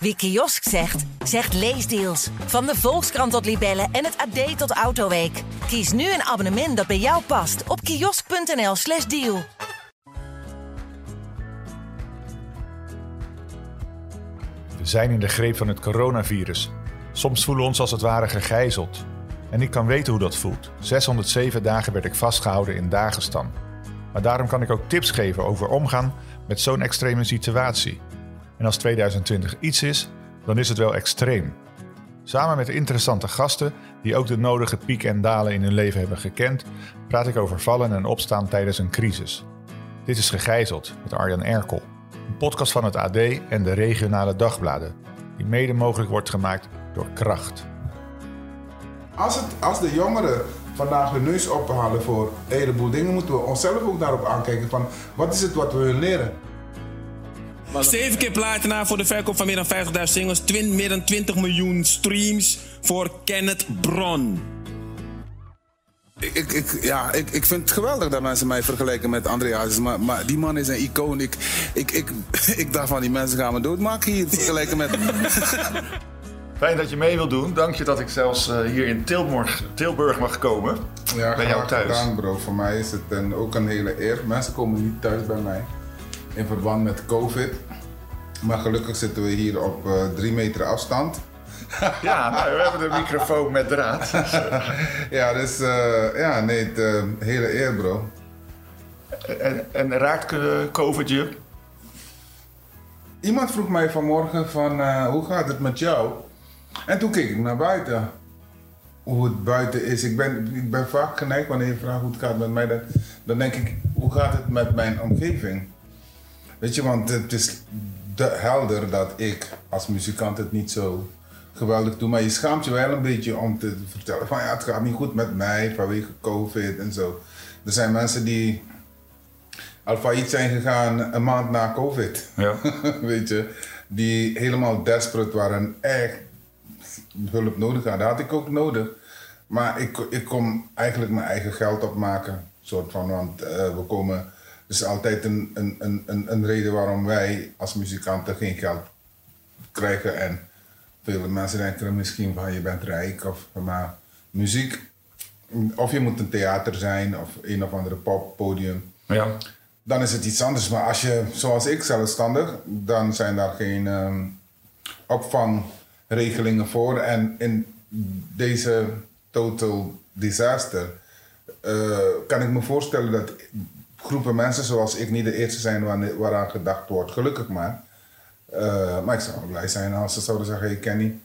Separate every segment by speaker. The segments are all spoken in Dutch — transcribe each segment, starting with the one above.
Speaker 1: Wie kiosk zegt, zegt leesdeals. Van de Volkskrant tot Libellen en het AD tot Autoweek. Kies nu een abonnement dat bij jou past op kiosk.nl/slash deal.
Speaker 2: We zijn in de greep van het coronavirus. Soms voelen we ons als het ware gegijzeld. En ik kan weten hoe dat voelt. 607 dagen werd ik vastgehouden in Dagestan. Maar daarom kan ik ook tips geven over omgaan met zo'n extreme situatie. En als 2020 iets is, dan is het wel extreem. Samen met interessante gasten die ook de nodige pieken en dalen in hun leven hebben gekend, praat ik over vallen en opstaan tijdens een crisis. Dit is Gegijzeld met Arjan Erkel, een podcast van het AD en de regionale dagbladen, die mede mogelijk wordt gemaakt door Kracht.
Speaker 3: Als, het, als de jongeren vandaag hun neus ophalen voor een heleboel dingen, moeten we onszelf ook daarop aankijken van wat is het wat we willen leren.
Speaker 4: Zeven keer platina voor de verkoop van meer dan 50.000 singles. Twin, meer dan 20 miljoen streams voor Kenneth Bron.
Speaker 5: Ik, ik, ja, ik, ik vind het geweldig dat mensen mij vergelijken met André Hazes. Maar, maar die man is een icoon. Ik, ik, ik, ik dacht van die mensen gaan me doodmaken hier. Vergelijken met...
Speaker 2: Fijn dat je mee wilt doen. Dank je dat ik zelfs uh, hier in Tilburg, Tilburg mag komen.
Speaker 3: Ja,
Speaker 2: bij jou thuis.
Speaker 3: Gedaan, bro. Voor mij is het een, ook een hele eer. Mensen komen niet thuis bij mij in verband met COVID. Maar gelukkig zitten we hier op uh, drie meter afstand.
Speaker 2: ja, nou, we hebben de microfoon met draad.
Speaker 3: ja, dus uh, ja, nee, het, uh, hele eer, bro.
Speaker 2: En, en raakt COVID je?
Speaker 3: Iemand vroeg mij vanmorgen van, hoe gaat het met jou? En toen keek ik naar buiten. Hoe het buiten is. Ik ben, ik ben vaak geneigd wanneer je vraagt hoe het gaat met mij. Dan, dan denk ik, hoe gaat het met mijn omgeving? Weet je, want het is helder dat ik als muzikant het niet zo geweldig doe. Maar je schaamt je wel een beetje om te vertellen van ja, het gaat niet goed met mij vanwege COVID en zo. Er zijn mensen die al failliet zijn gegaan een maand na COVID.
Speaker 2: Ja.
Speaker 3: Weet je, die helemaal desperate waren echt hulp nodig hadden. Dat had ik ook nodig. Maar ik, ik kom eigenlijk mijn eigen geld opmaken. Soort van, want uh, we komen is altijd een, een, een, een reden waarom wij als muzikanten geen geld krijgen. En vele mensen denken misschien van je bent rijk of maar muziek. Of je moet een theater zijn of een of andere poppodium.
Speaker 2: Ja.
Speaker 3: Dan is het iets anders. Maar als je, zoals ik, zelfstandig, dan zijn daar geen um, opvangregelingen voor. En in deze total disaster uh, kan ik me voorstellen dat groepen mensen zoals ik niet de eerste zijn waaraan gedacht wordt. Gelukkig maar. Uh, maar ik zou wel blij zijn als ze zouden zeggen: hey Kenny,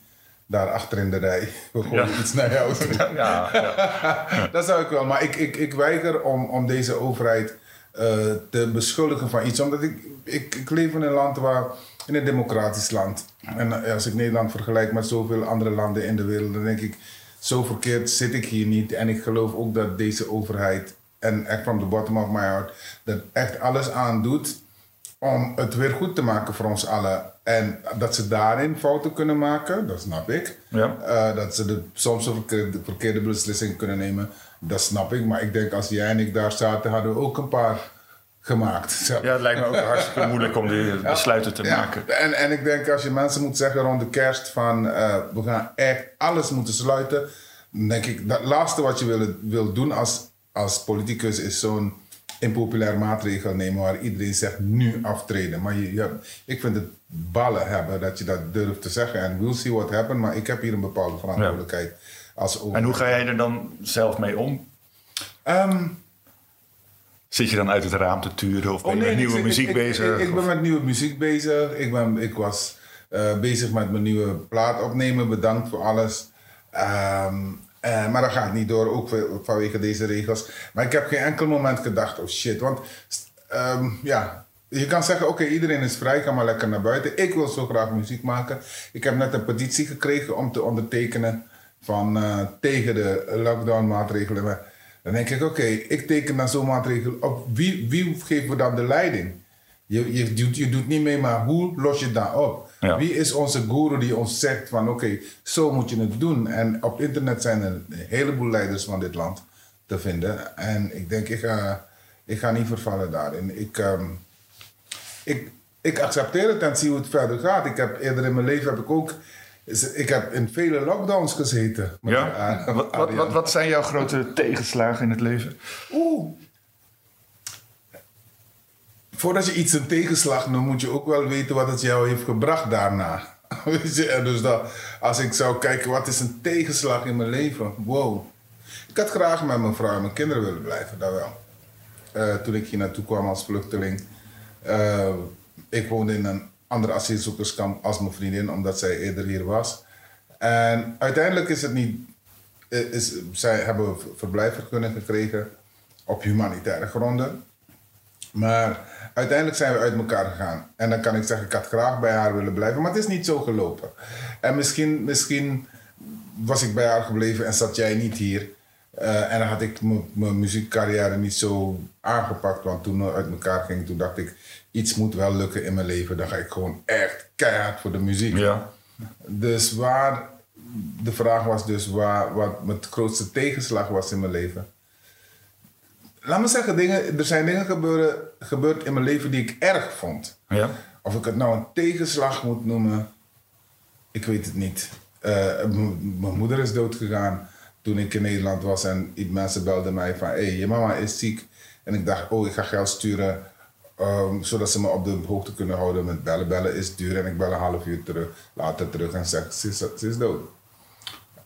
Speaker 3: daar achter in de rij, we gooien ja. iets naar jou toe.
Speaker 2: Ja, ja.
Speaker 3: dat zou ik wel. Maar ik, ik, ik weiger om, om deze overheid uh, te beschuldigen van iets. Omdat ik, ik, ik leef in een land waar, in een democratisch land. En als ik Nederland vergelijk met zoveel andere landen in de wereld, dan denk ik, zo verkeerd zit ik hier niet. En ik geloof ook dat deze overheid en echt from the bottom of my heart, dat echt alles aan doet om het weer goed te maken voor ons allen. En dat ze daarin fouten kunnen maken, dat snap ik.
Speaker 2: Ja.
Speaker 3: Uh, dat ze de, soms een verkeerde, verkeerde beslissingen kunnen nemen, dat snap ik. Maar ik denk als jij en ik daar zaten, hadden we ook een paar gemaakt. Zo.
Speaker 2: Ja, het lijkt me ook hartstikke moeilijk om die besluiten te
Speaker 3: ja.
Speaker 2: maken.
Speaker 3: En, en ik denk als je mensen moet zeggen rond de kerst van uh, we gaan echt alles moeten sluiten. Dan denk ik, dat laatste wat je wil, wil doen als als politicus is zo'n impopulair maatregel nemen waar iedereen zegt nu aftreden. Maar je, je, ik vind het ballen hebben dat je dat durft te zeggen. En we'll see what happens. Maar ik heb hier een bepaalde verantwoordelijkheid. Ja. Als
Speaker 2: en hoe ga jij er dan zelf mee om?
Speaker 3: Um,
Speaker 2: Zit je dan uit het raam te turen of ben
Speaker 3: oh,
Speaker 2: je met nieuwe
Speaker 3: ik,
Speaker 2: muziek
Speaker 3: ik,
Speaker 2: bezig?
Speaker 3: Ik, ik, ben met nieuwe muziek bezig. Ik, ben, ik was uh, bezig met mijn nieuwe plaat opnemen. Bedankt voor alles. Um, uh, maar dat gaat niet door, ook vanwege deze regels. Maar ik heb geen enkel moment gedacht, oh shit. Want um, ja, je kan zeggen, oké, iedereen is vrij, kan maar lekker naar buiten. Ik wil zo graag muziek maken. Ik heb net een petitie gekregen om te ondertekenen van, uh, tegen de lockdown maatregelen. Dan denk ik, oké, ik teken dan zo'n maatregel op. Wie, wie geeft me dan de leiding? Je, je, doet, je doet niet mee, maar hoe los je dat op? Ja. Wie is onze guru die ons zegt van oké, okay, zo moet je het doen? En op internet zijn er een heleboel leiders van dit land te vinden. En ik denk, ik ga, ik ga niet vervallen daarin. Ik, um, ik, ik accepteer het en zie hoe het verder gaat. Ik heb eerder in mijn leven heb ik ook. Ik heb in vele lockdowns gezeten.
Speaker 2: Ja? Wat, wat, wat, wat zijn jouw grote tegenslagen in het leven?
Speaker 3: Oeh. Voordat je iets een tegenslag noemt, moet je ook wel weten wat het jou heeft gebracht daarna. Weet je, en dus dat, als ik zou kijken, wat is een tegenslag in mijn leven? Wow. Ik had graag met mijn vrouw en mijn kinderen willen blijven, dat wel. Eh, toen ik hier naartoe kwam als vluchteling. Eh, ik woonde in een ander asielzoekerskamp als mijn vriendin, omdat zij eerder hier was. En uiteindelijk is het niet. eh, Is, zij hebben verblijfvergunning gekregen op humanitaire gronden. Maar uiteindelijk zijn we uit elkaar gegaan. En dan kan ik zeggen, ik had graag bij haar willen blijven, maar het is niet zo gelopen. En misschien, misschien was ik bij haar gebleven en zat jij niet hier. Eh, en dan had ik mijn muziekcarrière niet zo aangepakt. Want toen we uit elkaar ging, toen dacht ik, iets moet wel lukken in mijn leven. Dan ga ik gewoon echt keihard voor de muziek.
Speaker 2: Ja.
Speaker 3: Dus waar, de vraag was dus waar, wat mijn grootste tegenslag was in mijn leven. Laat me zeggen, dingen, er zijn dingen gebeuren, gebeurd in mijn leven die ik erg vond.
Speaker 2: Ja.
Speaker 3: Of ik het nou een tegenslag moet noemen, ik weet het niet. Eh, mijn moeder is dood gegaan toen ik in Nederland was en mensen belden mij van, hé, hey, je mama is ziek. En ik dacht, oh, ik ga geld sturen, ehm, zodat ze me op de hoogte kunnen houden met bellen. Bellen is duur en ik bel een half uur terug, later terug en zeg, ze is, ze is dood.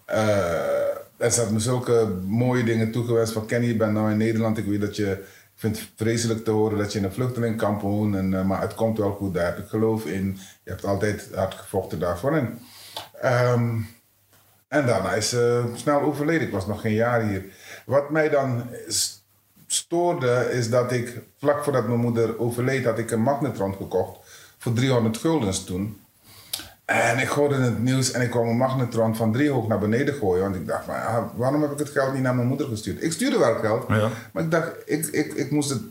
Speaker 3: Eh, en ze had me zulke mooie dingen toegewenst van Kenny, je bent nou in Nederland. Ik weet dat je, ik vind het vreselijk te horen dat je in een vluchtelingkamp woont. En, eh, maar het komt wel goed, daar heb ik geloof in. Je hebt altijd hard gevochten daarvoor. En, ehm, en daarna is ze snel overleden. Ik was nog geen jaar hier. Wat mij dan stoorde is dat ik, vlak voordat mijn moeder overleed, had ik een magnetron gekocht. Voor 300 guldens toen. En ik hoorde het nieuws en ik kwam een magnetron van driehoog naar beneden gooien. Want ik dacht, van, ja, waarom heb ik het geld niet naar mijn moeder gestuurd? Ik stuurde wel geld,
Speaker 2: Ja.
Speaker 3: maar ik dacht, ik, ik, ik, moest, het,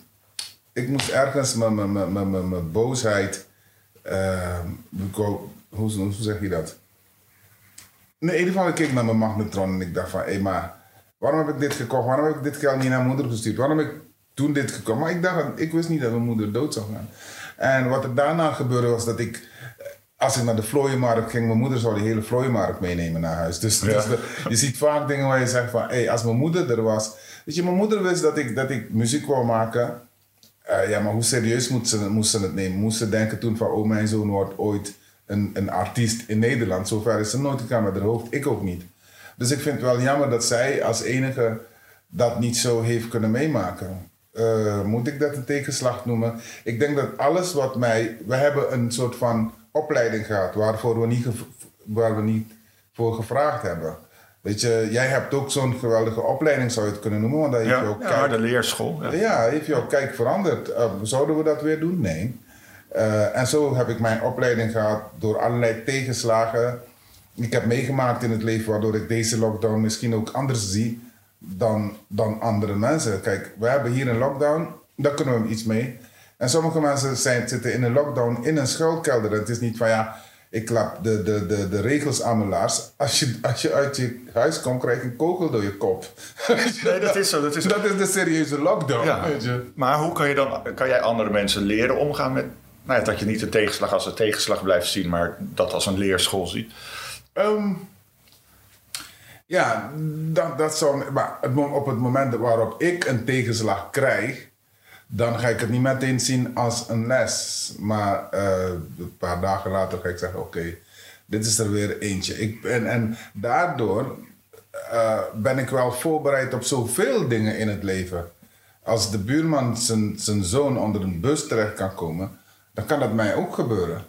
Speaker 3: ik moest ergens mijn, mijn, mijn, mijn, mijn, boosheid... wou- hoe, hoe zeg je dat? Nee, in ieder geval, ik keek naar mijn magnetron en ik dacht van, hé, maar waarom heb ik dit gekocht? Waarom heb ik dit geld niet naar mijn moeder gestuurd? Waarom heb ik toen dit gekocht? Maar ik dacht, ik wist niet dat mijn moeder dood zou gaan. En wat er daarna gebeurde was dat ik, als ik naar de vlooienmarkt ging, mijn moeder zou die hele vlooienmarkt meenemen naar huis. Dus, dus de- je ziet vaak dingen waar je zegt van, hé, als mijn moeder er was. Weet je, mijn moeder wist dat ik, dat ik muziek wou maken. Eh, ja, maar hoe serieus moest ze, moest ze het nemen? Moest ze denken toen van, oh, mijn zoon wordt ooit een, een artiest in Nederland. Zover is ze nooit gegaan met haar hoofd, ik ook niet. Dus ik vind het wel jammer dat zij als enige dat niet zo heeft kunnen meemaken. Eh, moet ik dat een tegenslag noemen? Ik denk dat alles wat mij... We hebben een soort van opleiding gehad waarvoor we niet, waar we niet voor gevraagd hebben. Weet je, jij hebt ook zo'n geweldige opleiding, zou je het kunnen noemen. Want daar heeft je
Speaker 2: Ja,
Speaker 3: ook
Speaker 2: ja, de leerschool. Ja.
Speaker 3: ja, heeft jouw kijk veranderd? Eh, zouden we dat weer doen? Nee. Eh, en zo heb ik mijn opleiding gehad door allerlei tegenslagen. Ik heb meegemaakt in het leven waardoor ik deze lockdown misschien ook anders zie dan, dan andere mensen. Kijk, we hebben hier een lockdown, daar kunnen we iets mee. En sommige mensen zijn, zitten in een lockdown in een schuilkelder. En het is niet van ja, ik klap de, de, de, de regels aan mijn laars. Als je, als je uit je huis komt, krijg je een kogel door je kop.
Speaker 2: Nee, dat is zo. Dat is.
Speaker 3: Dat is de serieuze lockdown.
Speaker 2: Ja.
Speaker 3: Weet je.
Speaker 2: Maar hoe kan je dan kan jij andere mensen leren omgaan met nou ja, dat je niet de tegenslag als een tegenslag blijft zien, maar dat als een leerschool ziet?
Speaker 3: Ehm, ja, dat, dat zou. Maar op het moment waarop ik een tegenslag krijg, dan ga ik het niet meteen zien als een les. Maar eh, een paar dagen later ga ik zeggen: Oké, dit is er weer eentje. Ik, en, en daardoor eh, ben ik wel voorbereid op zoveel dingen in het leven. Als de buurman zijn, zoon onder een bus terecht kan komen, dan kan dat mij ook gebeuren.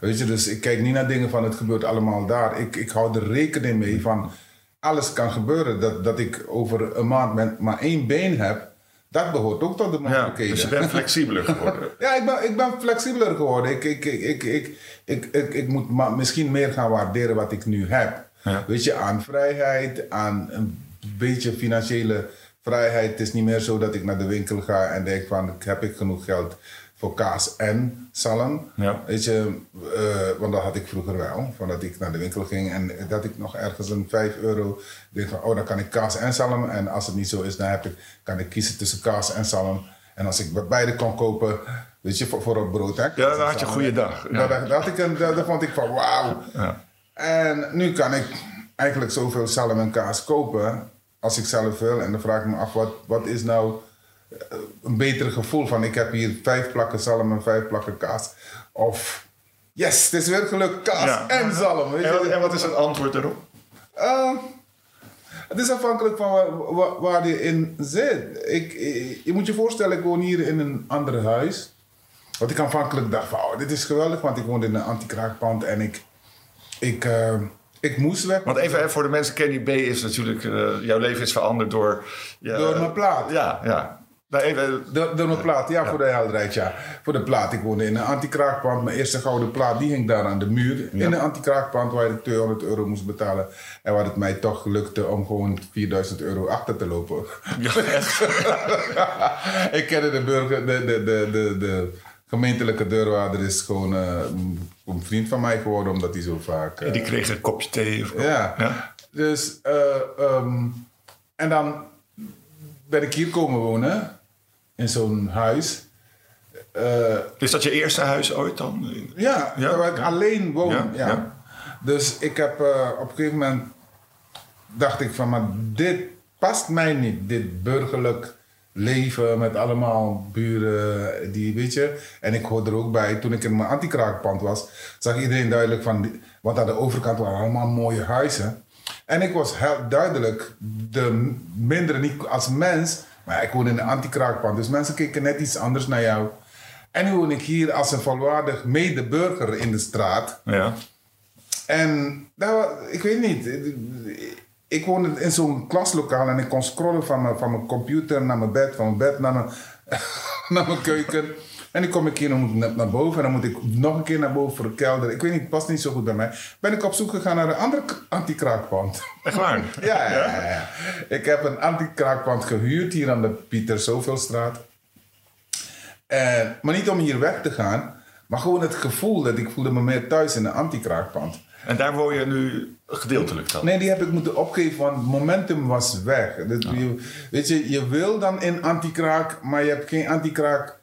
Speaker 3: Weet je, dus ik kijk niet naar dingen van het gebeurt allemaal daar. Ik, ik hou er rekening mee van alles kan gebeuren. Dat, dat ik over een maand maar één been heb, dat behoort ook tot de mogelijkheden.
Speaker 2: dus je bent flexibeler geworden.
Speaker 3: Ja, ik ben, ik ben flexibeler geworden. Ik, ik, ik, ik, ik, ik, ik, ik moet misschien meer gaan waarderen wat ik nu heb. Weet je, aan vrijheid, aan een beetje financiële vrijheid. Het is niet meer zo dat ik naar de winkel ga en denk van, heb ik genoeg geld voor kaas en zalm?
Speaker 2: Ja.
Speaker 3: Weet je, eh, want dat had ik vroeger wel. Van dat ik naar de winkel ging en dat ik nog ergens een 5 euro denk van, oh, dan kan ik kaas en zalm. En als het niet zo is, dan heb ik, kan ik kiezen tussen kaas en zalm. En als ik beide kon kopen, weet je, voor, voor een brood. Hè,
Speaker 2: Ja, dan had je een goede dag. Ja.
Speaker 3: Dat, ik een, dat, dat vond ik van wauw.
Speaker 2: Ja.
Speaker 3: En nu kan ik eigenlijk zoveel zalm en kaas kopen als ik zelf wil. En dan vraag ik me af, wat, wat is nou een betere gevoel van ik heb hier vijf plakken zalm en vijf plakken kaas. Of yes, het is weer gelukt, kaas
Speaker 2: Ja.
Speaker 3: en zalm. Weet
Speaker 2: En, wat, en wat is het antwoord erop?
Speaker 3: Eh, het is afhankelijk van waar, waar, waar je in zit. Ik, ik- je moet je voorstellen, ik woon hier in een ander huis. Want ik aanvankelijk dacht van, oh, dit is geweldig, want ik woonde in een anti-kraakpand en ik, ik, eh, ik moest weg.
Speaker 2: Want even voor de mensen, Kenny B is natuurlijk, eh, jouw leven is veranderd door... ja,
Speaker 3: Door mijn plaat.
Speaker 2: Ja, ja. Nou, even,
Speaker 3: Door, door mijn plaat, ja, voor de helderheid, ja. Voor de plaat. Ik woonde in een anti-kraakpand. Mijn eerste gouden plaat, die hing daar aan de muur. In een anti-kraakpand waar ik 200 euro moest betalen. En waar het mij toch lukte om gewoon 4000 euro achter te lopen.
Speaker 2: ja, echt.
Speaker 3: ik kende de burger, de, de, de, de, de gemeentelijke deurwaarder is gewoon eh, een vriend van mij geworden, omdat hij zo vaak... eh,
Speaker 2: Die kreeg een kopje thee. Of
Speaker 3: ja.
Speaker 2: Ja.
Speaker 3: Dus, eh, ehm, en dan ben ik hier komen wonen, in zo'n huis. Eh,
Speaker 2: Is dat je eerste huis ooit dan?
Speaker 3: ja,
Speaker 2: Ja,
Speaker 3: waar ik
Speaker 2: ja.
Speaker 3: alleen woon.
Speaker 2: Ja.
Speaker 3: Dus ik heb eh, op een gegeven moment dacht ik van, maar dit past mij niet. Dit burgerlijk leven met allemaal buren, die weet je. En ik hoorde er ook bij, toen ik in mijn antikraakpand was, zag iedereen duidelijk van, want aan de overkant waren allemaal mooie huizen. En ik was heel duidelijk de mindere, niet als mens, maar ik woon in een antikraakpand, dus mensen keken net iets anders naar jou. En nu woon ik hier als een volwaardig medeburger in de straat.
Speaker 2: Ja.
Speaker 3: En nou, ik weet niet. Ik woonde in zo'n klaslokaal en ik kon scrollen van mijn, van mijn computer naar mijn bed, van mijn bed naar mijn, naar mijn keuken. En dan kom ik hier dan moet ik naar, boven en dan moet ik nog een keer naar boven voor de kelder. Ik weet niet, het past niet zo goed bij mij. Ben ik op zoek gegaan naar een andere anti-kraakpand.
Speaker 2: Echt waar?
Speaker 3: Ja, ja, ja, ja. Ik heb een anti-kraakpand gehuurd hier aan de Pieter Zoveelstraat. En, maar niet om hier weg te gaan, maar gewoon het gevoel dat ik voelde me meer thuis in een anti-kraakpand.
Speaker 2: En daar woon je nu gedeeltelijk dan?
Speaker 3: Nee, die heb ik moeten opgeven, want het momentum was weg. Dat, je, weet je, je wil dan in anti-kraak, maar je hebt geen anti-kraak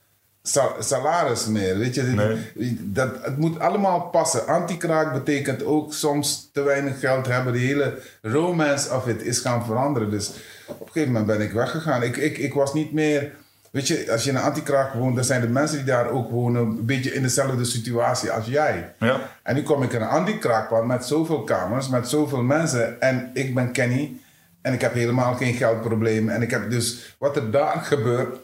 Speaker 3: sa- salaris meer. Weet je,
Speaker 2: Nee.
Speaker 3: dat, het moet allemaal passen. Anti-kraak betekent ook soms te weinig geld hebben. De hele romance of it is gaan veranderen. Dus op een gegeven moment ben ik weggegaan. Ik, ik, ik was niet meer... Weet je, als je in een anti-kraak woont, dan zijn de mensen die daar ook wonen... een beetje in dezelfde situatie als jij.
Speaker 2: Ja.
Speaker 3: En nu kom ik in een anti-kraakpand met zoveel kamers, met zoveel mensen. En ik ben Kenny. En ik heb helemaal geen geldprobleem. En ik heb dus wat er daar gebeurt,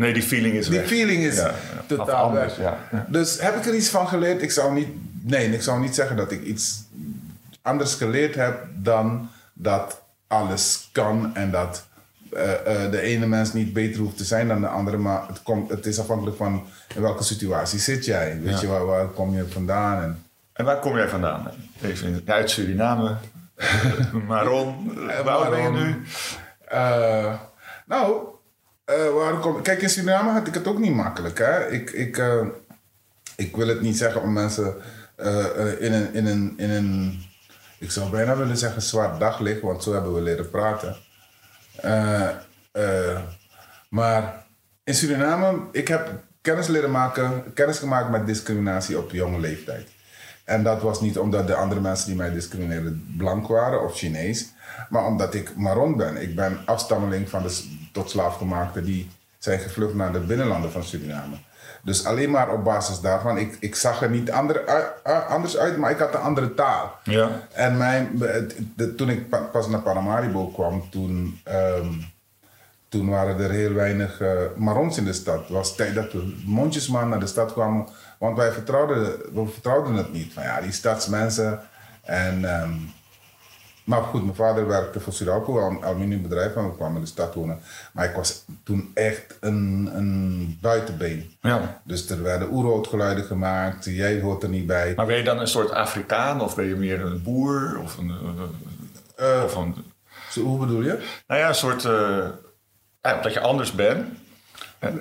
Speaker 2: Nee, die feeling is
Speaker 3: die
Speaker 2: weg.
Speaker 3: feeling is
Speaker 2: Ja, ja. Of
Speaker 3: totaal
Speaker 2: anders,
Speaker 3: weg.
Speaker 2: ja. Ja.
Speaker 3: Dus heb ik er iets van geleerd? Ik zou niet, nee, ik zou niet zeggen dat ik iets anders geleerd heb dan dat alles kan en dat eh, eh, de ene mens niet beter hoeft te zijn dan de andere, maar het, komt, het is afhankelijk van in welke situatie zit jij. Weet
Speaker 2: Ja.
Speaker 3: je, waar, waar kom je vandaan? En,
Speaker 2: En waar kom jij vandaan? Even uit Suriname. Maron. Waar ben je nu?
Speaker 3: Eh, nou, eh, waar kom, kijk, in Suriname had ik het ook niet makkelijk. Hè? Ik, ik, eh, ik wil het niet zeggen om mensen eh, in, een, in, een, in een, ik zou bijna willen zeggen, zwart daglicht, want zo hebben we leren praten. Maar in Suriname, ik heb kennis leren maken, kennis gemaakt met discriminatie op jonge leeftijd. En dat was niet omdat de andere mensen die mij discrimineerden blank waren of Chinees, maar omdat ik Maron ben. Ik ben afstammeling van de tot slaafgemaakten die zijn gevlucht naar de binnenlanden van Suriname. Dus alleen maar op basis daarvan, ik, ik zag er niet ander, anders uit, maar ik had een andere taal.
Speaker 2: Ja.
Speaker 3: En mijn, de- toen ik pa- pas naar Paramaribo kwam, toen, ehm, toen waren er heel weinig eh, Marons in de stad. Het was tijd dat we mondjesmaat naar de stad kwamen, want wij vertrouwden, we vertrouwden het niet. Van ja, die stadsmensen. En, ehm, maar goed, mijn vader werkte voor Suralco, een aluminiumbedrijf, en we kwamen in de stad wonen. Maar ik was toen echt een, een buitenbeen.
Speaker 2: Ja.
Speaker 3: Dus er werden oerwoudgeluiden gemaakt, jij hoort er niet bij.
Speaker 2: Maar ben je dan een soort Afrikaan of ben je meer een boer? Of een, eh,
Speaker 3: Eh,
Speaker 2: of een
Speaker 3: Zo, hoe bedoel je?
Speaker 2: nou ja, een soort... eh, ja, dat je anders bent.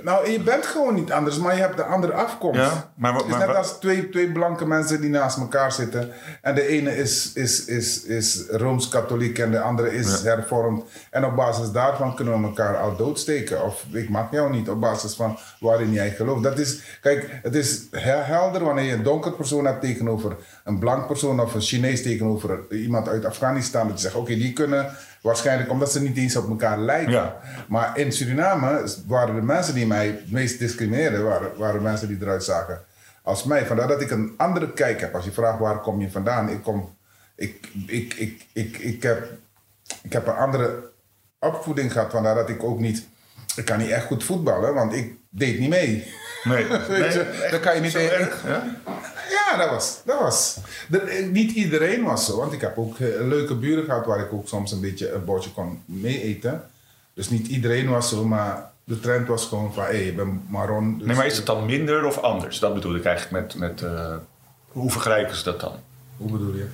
Speaker 3: Nou, je bent gewoon niet anders, maar je hebt de andere afkomst.
Speaker 2: Ja, maar
Speaker 3: het is net als twee, twee blanke mensen die naast elkaar zitten. En de ene is, is, is, is Rooms-Katholiek en de andere is hervormd. En op basis daarvan kunnen we elkaar al doodsteken. Of ik mag jou niet op basis van waarin jij gelooft. Dat is, kijk, het is helder wanneer je een donker persoon hebt tegenover een blank persoon of een Chinees tegenover iemand uit Afghanistan. Dat je zegt, oké, die kunnen waarschijnlijk omdat ze niet eens op elkaar lijken.
Speaker 2: Ja.
Speaker 3: Maar in Suriname waren de mensen die mij het meest discrimineerden, waren, waren mensen die eruit zagen als mij. Vandaar dat ik een andere kijk heb. Als je vraagt waar kom je vandaan, ik kom. Ik, ik, ik, ik, ik, heb, ik heb een andere opvoeding gehad. Vandaar dat ik ook niet. Ik kan niet echt goed voetballen, want ik deed niet mee.
Speaker 2: Nee,
Speaker 3: dan kan je niet
Speaker 2: zo erg, ja?
Speaker 3: Ja, dat was. Dat was. Eh, niet iedereen was zo, want ik heb ook eh, leuke buren gehad waar ik ook soms een beetje een bordje kon mee eten. Dus niet iedereen was zo, maar de trend was gewoon van hé, hey, je bent marron. Dus
Speaker 2: Nee, maar is het dan minder of anders? Dat bedoel ik eigenlijk met... met eh, hoe vergelijken ze dat dan?
Speaker 3: Hoe bedoel je?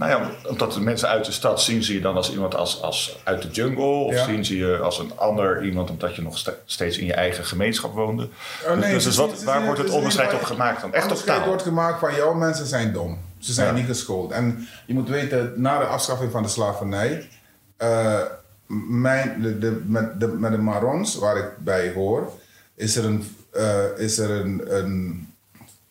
Speaker 2: Nou ja, omdat de mensen uit de stad zien ze je dan als iemand als, als uit de jungle. Of
Speaker 3: Ja.
Speaker 2: zien ze je als een ander iemand omdat je nog ste- steeds in je eigen gemeenschap woonde.
Speaker 3: Oh, nee,
Speaker 2: dus dus wat, waar wordt het onderscheid op gemaakt dan? Echt op taal?
Speaker 3: wordt gemaakt van jouw mensen zijn dom. Ze zijn
Speaker 2: Ja.
Speaker 3: niet geschoold. En je moet weten, na de afschaffing van de slavernij, eh, mijn, de, de, met, de, met de Marons, waar ik bij hoor, is er een, eh, is er een, een,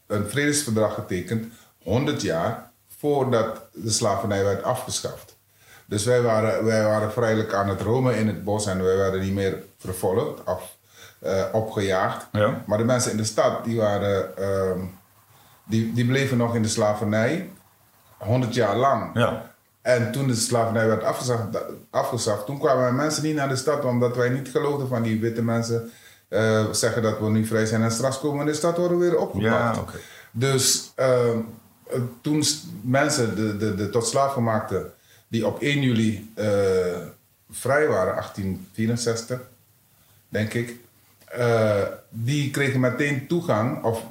Speaker 3: een vredesverdrag getekend, 100 jaar voordat de slavernij werd afgeschaft. Dus wij waren, wij waren vrijelijk aan het romen in het bos en wij werden niet meer vervolgd of eh, opgejaagd.
Speaker 2: Ja.
Speaker 3: Maar de mensen in de stad, die, waren, ehm, die, die bleven nog in de slavernij 100 jaar lang.
Speaker 2: Ja.
Speaker 3: En toen de slavernij werd afgeschaft, afgeschaft, toen kwamen mensen niet naar de stad omdat wij niet geloofden van die witte mensen eh, zeggen dat we nu vrij zijn en straks komen we in de stad worden we weer opgepakt.
Speaker 2: Ja.
Speaker 3: Dus ehm, eh, toen s- mensen, de, de, de tot slaaf gemaakten, die op 1 juli eh, vrij waren, 1864, denk ik, eh, die kregen meteen toegang, of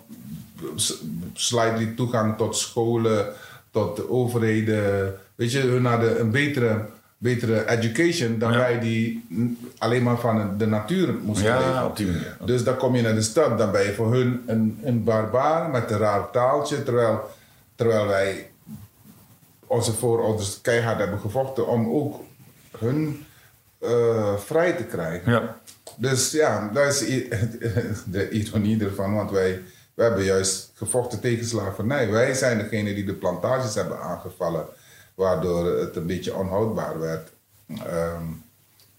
Speaker 3: slightly toegang tot scholen, tot de overheden. Weet je, hun hadden een betere, betere education dan
Speaker 2: Ja.
Speaker 3: wij die alleen maar van de natuur moesten leven.
Speaker 2: Ja, op die manier.
Speaker 3: Dus dan kom je naar de stad, dan ben je voor hun een, een barbaar met een raar taaltje. Terwijl, terwijl wij onze voorouders keihard hebben gevochten om ook hun eh, vrij te krijgen.
Speaker 2: Ja.
Speaker 3: Dus ja, dat is de ironie ervan, want wij, wij hebben juist gevochten tegen slavernij. Wij zijn degene die de plantages hebben aangevallen, waardoor het een beetje onhoudbaar werd ehm,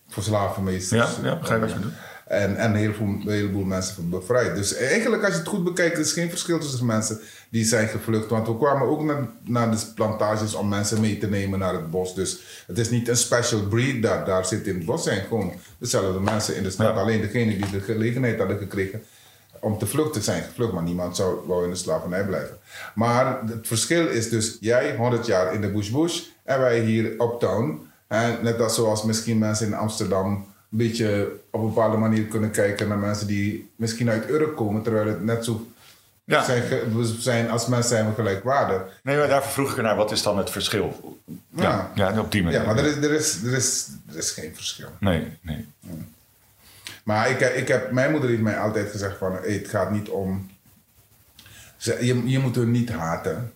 Speaker 3: voor slavenmeesters.
Speaker 2: Ja, ja, begrijp wat je bedoelt.
Speaker 3: En, en een heleboel, een heleboel mensen bevrijd. Dus eigenlijk, als je het goed bekijkt, is er geen verschil tussen mensen die zijn gevlucht. Want we kwamen ook naar, naar de plantages om mensen mee te nemen naar het bos. Dus het is niet een special breed dat daar zit in het bos. Het zijn gewoon dezelfde mensen in de stad.
Speaker 2: Ja.
Speaker 3: Alleen degene die de gelegenheid hadden gekregen om te vluchten zijn gevlucht. Maar niemand zou wou in de slavernij blijven. Maar het verschil is dus jij 100 jaar in de bush bush en wij hier uptown. En net als zoals misschien mensen in Amsterdam een beetje op een bepaalde manier kunnen kijken naar mensen die misschien uit Urk komen, terwijl het net zo
Speaker 2: Ja.
Speaker 3: zijn, zijn als mensen zijn we gelijkwaardig.
Speaker 2: Nee, maar daarvoor vroeg ik ernaar, wat is dan het verschil? Ja, ja, op die manier.
Speaker 3: Ja, maar er is, er, is, er, is, er is geen verschil.
Speaker 2: Nee, nee.
Speaker 3: Maar ik, ik heb, mijn moeder heeft mij altijd gezegd van, hey, het gaat niet om... Ze, je, je moet hun niet haten.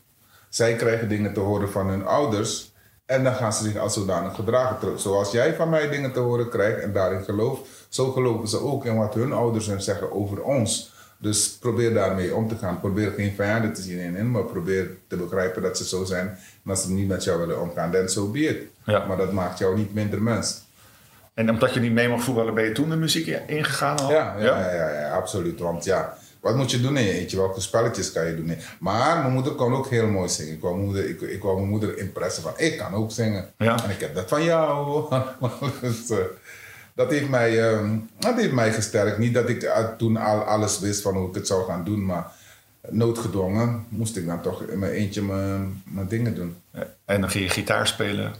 Speaker 3: Zij krijgen dingen te horen van hun ouders en dan gaan ze zich als zodanig gedragen. Zoals jij van mij dingen te horen krijgt en daarin gelooft, zo geloven ze ook in wat hun ouders hun zeggen over ons. Dus probeer daarmee om te gaan. Probeer geen vijanden te zien in hen, maar probeer te begrijpen dat ze zo zijn. En als ze niet met jou willen omgaan, dan zo be it.
Speaker 2: Ja.
Speaker 3: Maar dat maakt jou niet minder mens.
Speaker 2: En omdat je niet mee mag voetballen, ben je toen de muziek ingegaan al?
Speaker 3: Ja, ja, ja, ja, ja, absoluut. Want ja, wat moet je doen in je eentje? Welke spelletjes kan je doen? Maar mijn moeder kon ook heel mooi zingen. Ik wou mijn moeder, ik, ik wou mijn moeder impressen van, ik kan ook zingen.
Speaker 2: Ja.
Speaker 3: En ik heb dat van jou. dus, eh, dat, heeft mij, ehm, dat heeft mij gesterkt. Niet dat ik eh, toen al alles wist van hoe ik het zou gaan doen, maar noodgedwongen moest ik dan toch in mijn eentje mijn, mijn dingen doen.
Speaker 2: En dan ging je gitaar spelen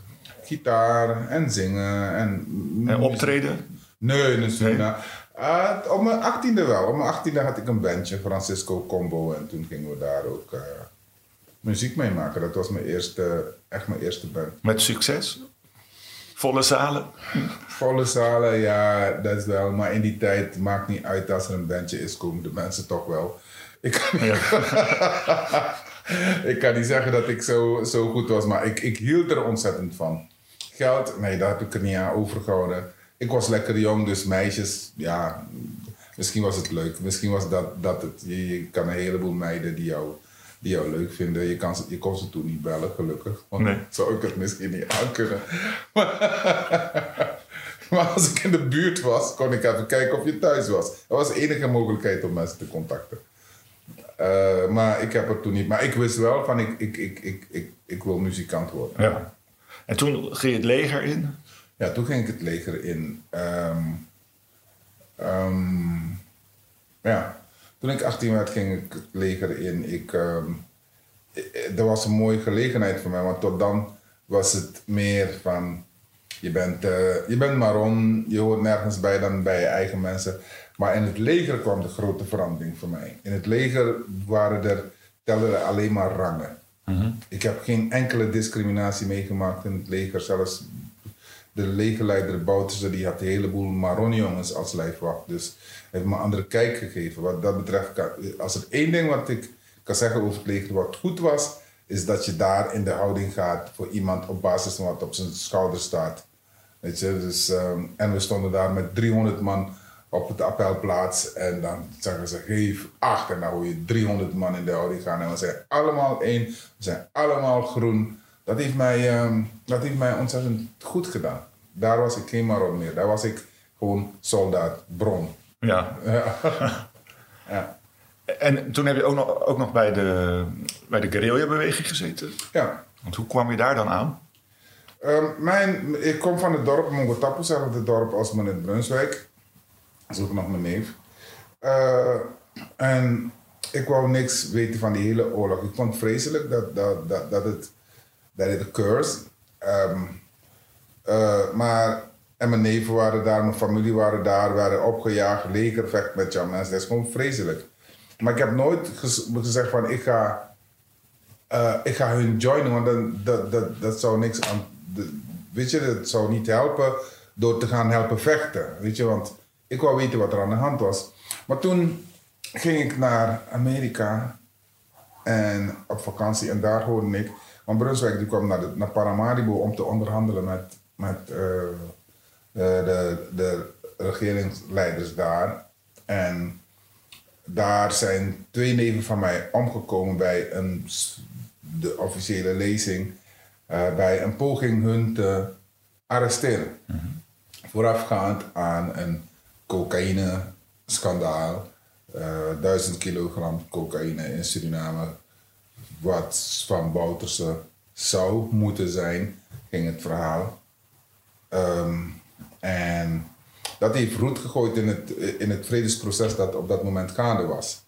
Speaker 3: Gitaar en zingen en...
Speaker 2: en optreden.
Speaker 3: Nee, natuurlijk.
Speaker 2: Nee?
Speaker 3: Eh, op mijn achttiende wel. Op mijn achttiende had ik een bandje, Francisco Combo. En toen gingen we daar ook eh, muziek mee maken. Dat was mijn eerste, echt mijn eerste band.
Speaker 2: Met succes? Volle zalen.
Speaker 3: Volle zalen, ja, dat is wel. Maar in die tijd maakt niet uit als er een bandje is, komen de mensen toch wel. Ik kan, ik kan niet zeggen dat ik zo, zo goed was, maar ik, ik hield er ontzettend van. Geld, nee, daar heb ik er niet aan overgehouden. Ik was lekker jong, dus meisjes, ja, misschien was het leuk. Misschien was dat, dat het. Je, je kan een heleboel meiden die jou, die jou leuk vinden. Je, kan ze, je kon ze toen niet bellen, gelukkig. Want
Speaker 2: Nee.
Speaker 3: zou ik het misschien niet aankunnen. Maar als ik in de buurt was, kon ik even kijken of je thuis was. Dat was de enige mogelijkheid om mensen te contacten. Eh, maar ik heb het toen niet. Maar ik wist wel van ik, ik, ik, ik, ik, ik wil muzikant worden.
Speaker 2: Ja. En toen ging je het leger in.
Speaker 3: Ja, toen ging ik het leger in. Ehm, ehm, ja, toen ik 18 werd, ging ik het leger in. Ik, ehm, i- i- er was een mooie gelegenheid voor mij, want tot dan was het meer van. Je bent, eh, je bent Maron, je hoort nergens bij dan bij je eigen mensen. Maar in het leger kwam de grote verandering voor mij. In het leger waren er, telden er alleen maar rangen. Ik heb geen enkele discriminatie meegemaakt in het leger. Zelfs de legerleider Bouterse, die had een heleboel Maron-jongens als lijfwacht. Dus heeft me een andere kijk gegeven. Wat dat betreft, als er één ding wat ik kan zeggen over het leger wat goed was, is dat je daar in de houding gaat voor iemand op basis van wat op zijn schouder staat. Weet je, dus, ehm, en we stonden daar met 300 man op het appelplaats en dan zeggen ze geef acht en dan hoor je 300 man in de houding gaan en we zijn allemaal één, we zijn allemaal groen. Dat heeft mij, ehm, dat heeft mij ontzettend goed gedaan. Daar was ik geen Maron meer, daar was ik gewoon soldaat, bron.
Speaker 2: Ja.
Speaker 3: Ja.
Speaker 2: En toen heb je ook nog, ook nog bij de, bij de guerrilla-beweging gezeten.
Speaker 3: ja.
Speaker 2: Want hoe kwam je daar dan aan?
Speaker 3: Ehm, mijn, ik kom van het dorp Mongotapu, hetzelfde dorp als meneer Brunswijk. Dat is ook nog mijn neef. Eh, en ik wou niks weten van die hele oorlog. Ik vond het vreselijk dat, dat, dat, dat het dat it occurs. Ehm, eh, maar en mijn neven waren daar, mijn familie waren daar, werden opgejaagd, legervecht met jouw mensen. Dat is gewoon vreselijk. Maar ik heb nooit gez- gezegd van ik ga eh, ik ga hun joinen, want dan, dat, dat, dat zou niks aan. weet je, dat zou niet helpen door te gaan helpen vechten. Weet je, want ik wou weten wat er aan de hand was. Maar toen ging ik naar Amerika en op vakantie en daar hoorde ik. Want Brunswijk die kwam naar, de, naar Paramaribo om te onderhandelen met, met eh, de, de, de regeringsleiders daar. En daar zijn twee neven van mij omgekomen bij een, de officiële lezing. eh, bij een poging hun te arresteren. Voorafgaand aan een cocaïne-schandaal. duizend kilogram cocaïne in Suriname. Wat van Bouterse zou moeten zijn, ging het verhaal. Ehm, en dat heeft roet gegooid in het, in het vredesproces dat op dat moment gaande was.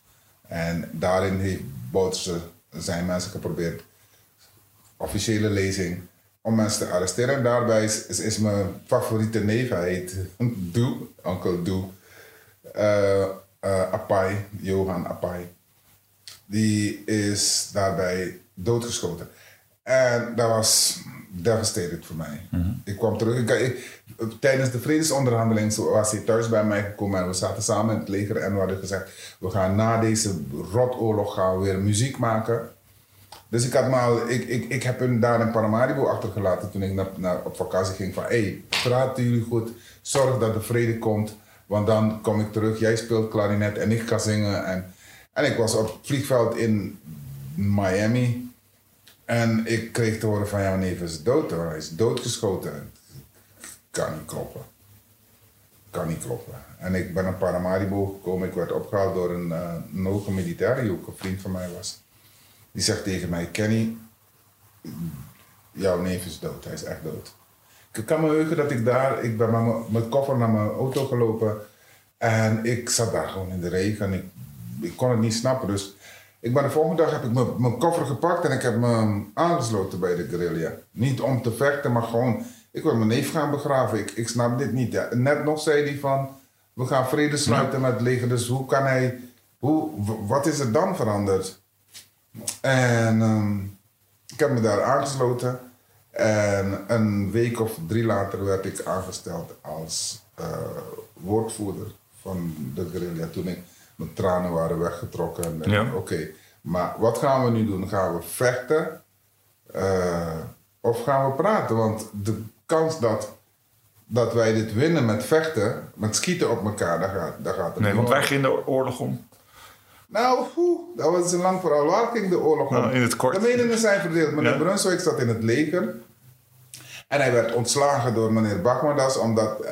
Speaker 3: En daarin heeft Bouterse zijn mensen geprobeerd, officiële lezing, om mensen te arresteren. En daarbij is, is, is mijn favoriete neef, hij heet Doe, onkel Doe, eh, Apai, Johan Apai. Die is daarbij doodgeschoten. En dat was devastated voor mij. Ik kwam terug. Ik, ik- tijdens de vredesonderhandeling was hij thuis bij mij gekomen en we zaten samen in het leger en we hadden gezegd: we gaan na deze rotoorlog gaan we weer muziek maken. Dus ik, had maar, ik, ik, ik heb hem daar in Paramaribo achtergelaten toen ik naar, naar, op vakantie ging. Van hé, hey, praten jullie goed, zorg dat er vrede komt. Want dan kom ik terug, jij speelt klarinet en ik ga zingen. En, en ik was op het vliegveld in Miami. En ik kreeg te horen van jouw neef is dood hoor, hij is doodgeschoten. Kan niet kloppen. Kan niet kloppen. En ik ben naar Paramaribo gekomen, ik werd opgehaald door een, eh, een hoge militair die ook een vriend van mij was. Die zegt tegen mij, Kenny, jouw neef is dood, hij is echt dood. Ik kan me heugen dat ik daar, ik ben met mijn- mijn koffer naar mijn auto gelopen en ik zat daar gewoon in de regen. Ik, ik kon het niet snappen, dus ik ben de volgende dag heb ik mijn, mijn koffer gepakt en ik heb me aangesloten bij de guerrilla. Niet om te vechten, maar gewoon, ik wil mijn neef gaan begraven. Ik, ik snap dit niet. Ja, net nog zei hij van, we gaan vrede sluiten met het leger, dus hoe kan hij, hoe, wat is er dan veranderd? En ehm, ik heb me daar aangesloten. En een week of drie later werd ik aangesteld als eh, woordvoerder van de guerrilla. Toen ik, mijn tranen waren weggetrokken.
Speaker 2: Ja.
Speaker 3: Oké, maar wat gaan we nu doen? Gaan we vechten? Eh, of gaan we praten? Want de kans dat, dat wij dit winnen met vechten, met schieten op elkaar, daar gaat, daar gaat het
Speaker 2: Nee, want
Speaker 3: om.
Speaker 2: waar ging de oorlog om?
Speaker 3: Nou, dat was een lang verhaal. Waar ging de oorlog om?
Speaker 2: Nou, in het kort.
Speaker 3: De meningen zijn verdeeld. Meneer
Speaker 2: Ja.
Speaker 3: Brunswijk zat in het leger. En hij werd ontslagen door meneer Bachmadas omdat eh,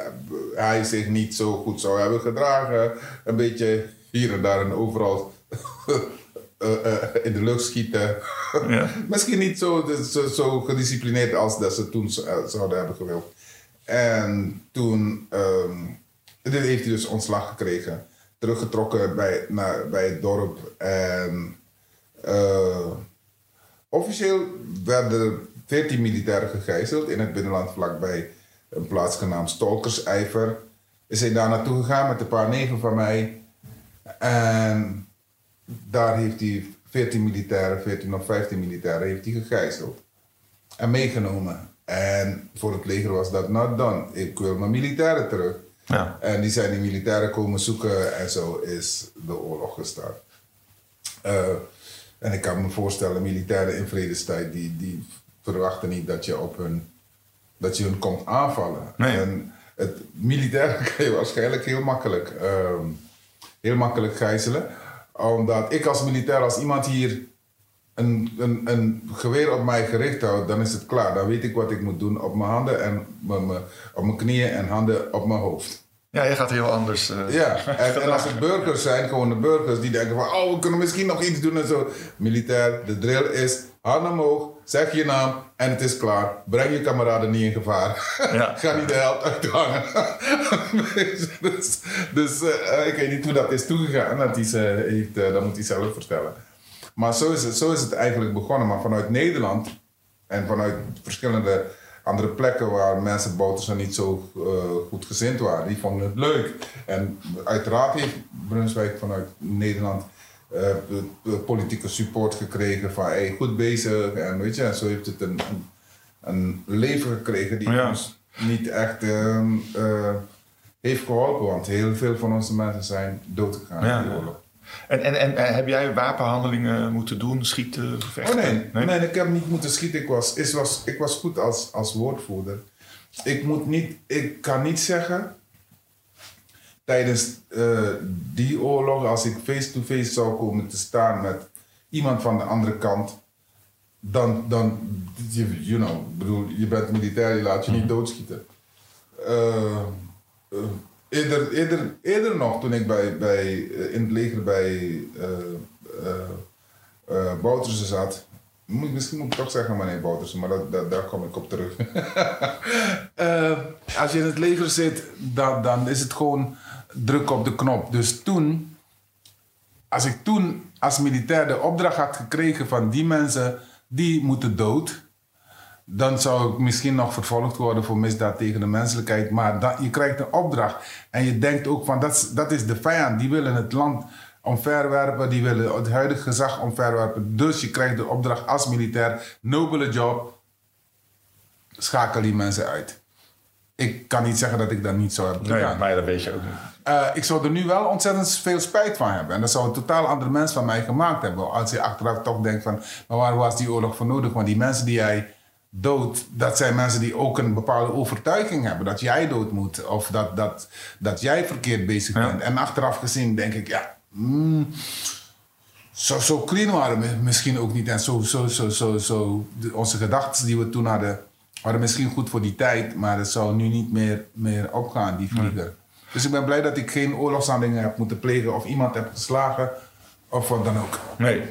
Speaker 3: hij zich niet zo goed zou hebben gedragen. Een beetje hier en daar en overal eh, eh, in de lucht schieten.
Speaker 2: Ja.
Speaker 3: Misschien niet zo, zo, zo gedisciplineerd als dat ze toen eh, zouden hebben gewild. En toen ehm, dit heeft hij dus ontslag gekregen. Teruggetrokken bij, naar, bij het dorp. En officieel werden er 14 militairen gegijzeld in het binnenland vlakbij een plaatsje genaamd Stolkersijver. Is hij daar naartoe gegaan met een paar neven van mij. En daar heeft hij 14 militairen, 14 of 15 militairen heeft hij gegijzeld. En meegenomen. En voor het leger was dat not done. Ik wil mijn militairen terug.
Speaker 2: Ja.
Speaker 3: En die zijn die militairen komen zoeken en zo is de oorlog gestart. Eh, en ik kan me voorstellen, militairen in vredestijd, die, die verwachten niet dat je op hun, dat je hun komt aanvallen.
Speaker 2: Nee.
Speaker 3: En het militaire kan je waarschijnlijk heel makkelijk, ehm, heel makkelijk gijzelen. Omdat ik als militair, als iemand hier een, een, een geweer op mij gericht houdt, dan is het klaar. Dan weet ik wat ik moet doen op mijn handen en mijn, mijn- op mijn knieën en handen op mijn hoofd.
Speaker 2: ja, je gaat heel anders. eh,
Speaker 3: Ja, en, en als het burgers zijn, gewoon de burgers die denken van, oh, we kunnen misschien nog iets doen en zo. Militair, de drill is, handen omhoog, zeg je naam en het is klaar. Breng je kameraden niet in gevaar.
Speaker 2: Ja.
Speaker 3: Ga niet de helft uithangen. dus dus eh, ik weet niet hoe dat is toegegaan. Dat is, eh, heeft, eh, dat moet hij zelf vertellen. Maar zo is, het, zo is het eigenlijk begonnen. Maar vanuit Nederland en vanuit verschillende andere plekken waar mensen Boutersen niet zo goed gezind waren, die vonden het leuk. En uiteraard heeft Brunswijk vanuit Nederland eh, de- de politieke support gekregen van hey, goed bezig. En weet je, en zo heeft het een, een, leven gekregen die
Speaker 2: Ja.
Speaker 3: ons niet echt ehm, eh, heeft geholpen. Want heel veel van onze mensen zijn doodgegaan
Speaker 2: Ja.
Speaker 3: in die oorlog.
Speaker 2: En, en, en heb jij wapenhandelingen moeten doen, schieten, vechten?
Speaker 3: Oh nee, nee? ik heb niet moeten schieten. Ik was, ik was, ik was goed als, als woordvoerder. Ik, moet niet, ik kan niet zeggen tijdens eh, die oorlog, als ik face-to-face zou komen te staan met iemand van de andere kant, dan, dan you, know, bedoel, je bent militair, je laat je niet doodschieten. Eh, eh, eerder, eerder, eerder nog, toen ik bij, bij, in het leger bij eh, Boutersen zat. Moet, misschien moet ik toch zeggen meneer Boutersen, maar dat, dat, daar kom ik op terug. Als je in het leger zit, dan, dan is het gewoon druk op de knop. Dus toen, als ik toen als militair de opdracht had gekregen van die mensen, die moeten dood. Dan zou ik misschien nog vervolgd worden voor misdaad tegen de menselijkheid. Maar dan, je krijgt een opdracht. En je denkt ook van, dat is, dat is de vijand. Die willen het land omverwerpen. Die willen het huidige gezag omverwerpen. Dus je krijgt de opdracht als militair. Nobele job. Schakel die mensen uit. Ik kan niet zeggen dat ik dat niet zou hebben
Speaker 2: Nee,
Speaker 3: gedaan.
Speaker 2: maar dat weet je ook niet.
Speaker 3: Eh, ik zou er nu wel ontzettend veel spijt van hebben. En dat zou een totaal andere mens van mij gemaakt hebben. Als je achteraf toch denkt van, maar waar was die oorlog voor nodig? Want die mensen die jij dood, dat zijn mensen die ook een bepaalde overtuiging hebben. Dat jij dood moet. Of dat, dat, dat jij verkeerd bezig
Speaker 2: Ja.
Speaker 3: bent. En achteraf gezien denk ik, ja... mm, zo, zo clean waren we misschien ook niet. En zo, zo, zo, zo, zo, onze gedachten die we toen hadden, waren misschien goed voor die tijd. Maar het zou nu niet meer, meer opgaan, die vlieger. Dus ik ben blij dat ik geen oorlogshandelingen heb moeten plegen of iemand heb geslagen of wat dan ook.
Speaker 2: Nee.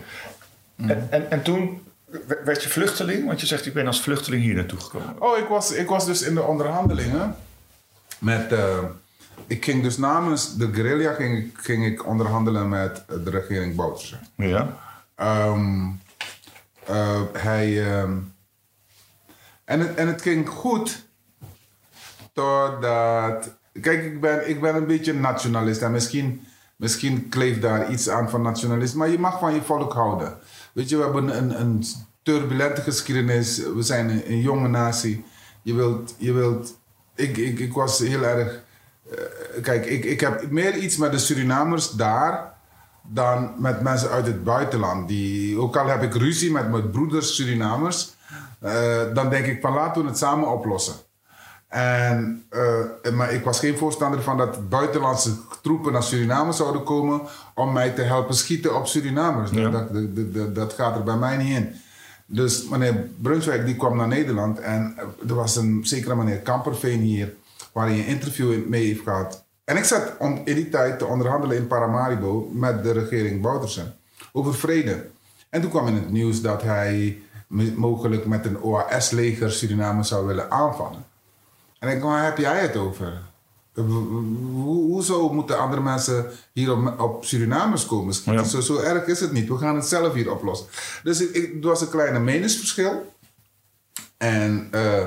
Speaker 2: En, en, en toen werd je vluchteling, want je zegt ik ben als vluchteling hier naartoe gekomen.
Speaker 3: Oh, ik was, ik was dus in de onderhandelingen met. eh, ik ging dus namens de guerrilla ging, ik- ging ik onderhandelen met de regering Bouterse.
Speaker 2: Ja.
Speaker 3: Ehm, eh, hij. ehm, en, het, en het ging goed. Totdat. Kijk, ik ben, ik ben een beetje nationalist. En misschien, misschien kleeft daar iets aan van nationalist. Maar je mag van je volk houden. Weet je, we hebben een, een turbulente geschiedenis. We zijn een, jonge natie. Je wilt, je wilt ik, ik, ik was heel erg. eh, kijk, ik, ik heb meer iets met de Surinamers daar dan met mensen uit het buitenland. Die, ook al heb ik ruzie met mijn broeders Surinamers, eh, dan denk ik van laten we het samen oplossen. En, eh, maar ik was geen voorstander van dat buitenlandse troepen naar Suriname zouden komen om mij te helpen schieten op Surinamers.
Speaker 2: Ja.
Speaker 3: Dat, dat, dat, dat gaat er bij mij niet in. Dus meneer Brunswijk die kwam naar Nederland en er was een zekere meneer Kamperveen hier waar hij een interview mee heeft gehad. En ik zat om, in die tijd te onderhandelen in Paramaribo met de regering Boutersen over vrede. En toen kwam in het nieuws dat hij mogelijk met een OAS-leger Suriname zou willen aanvallen. En ik denk, waar heb jij het over? Ho- ho- Hoezo moeten andere mensen hier op, op Surinamers komen?
Speaker 2: Ja.
Speaker 3: Zo, zo erg is het niet. We gaan het zelf hier oplossen. Dus ik, ik, er was een kleine meningsverschil. En eh,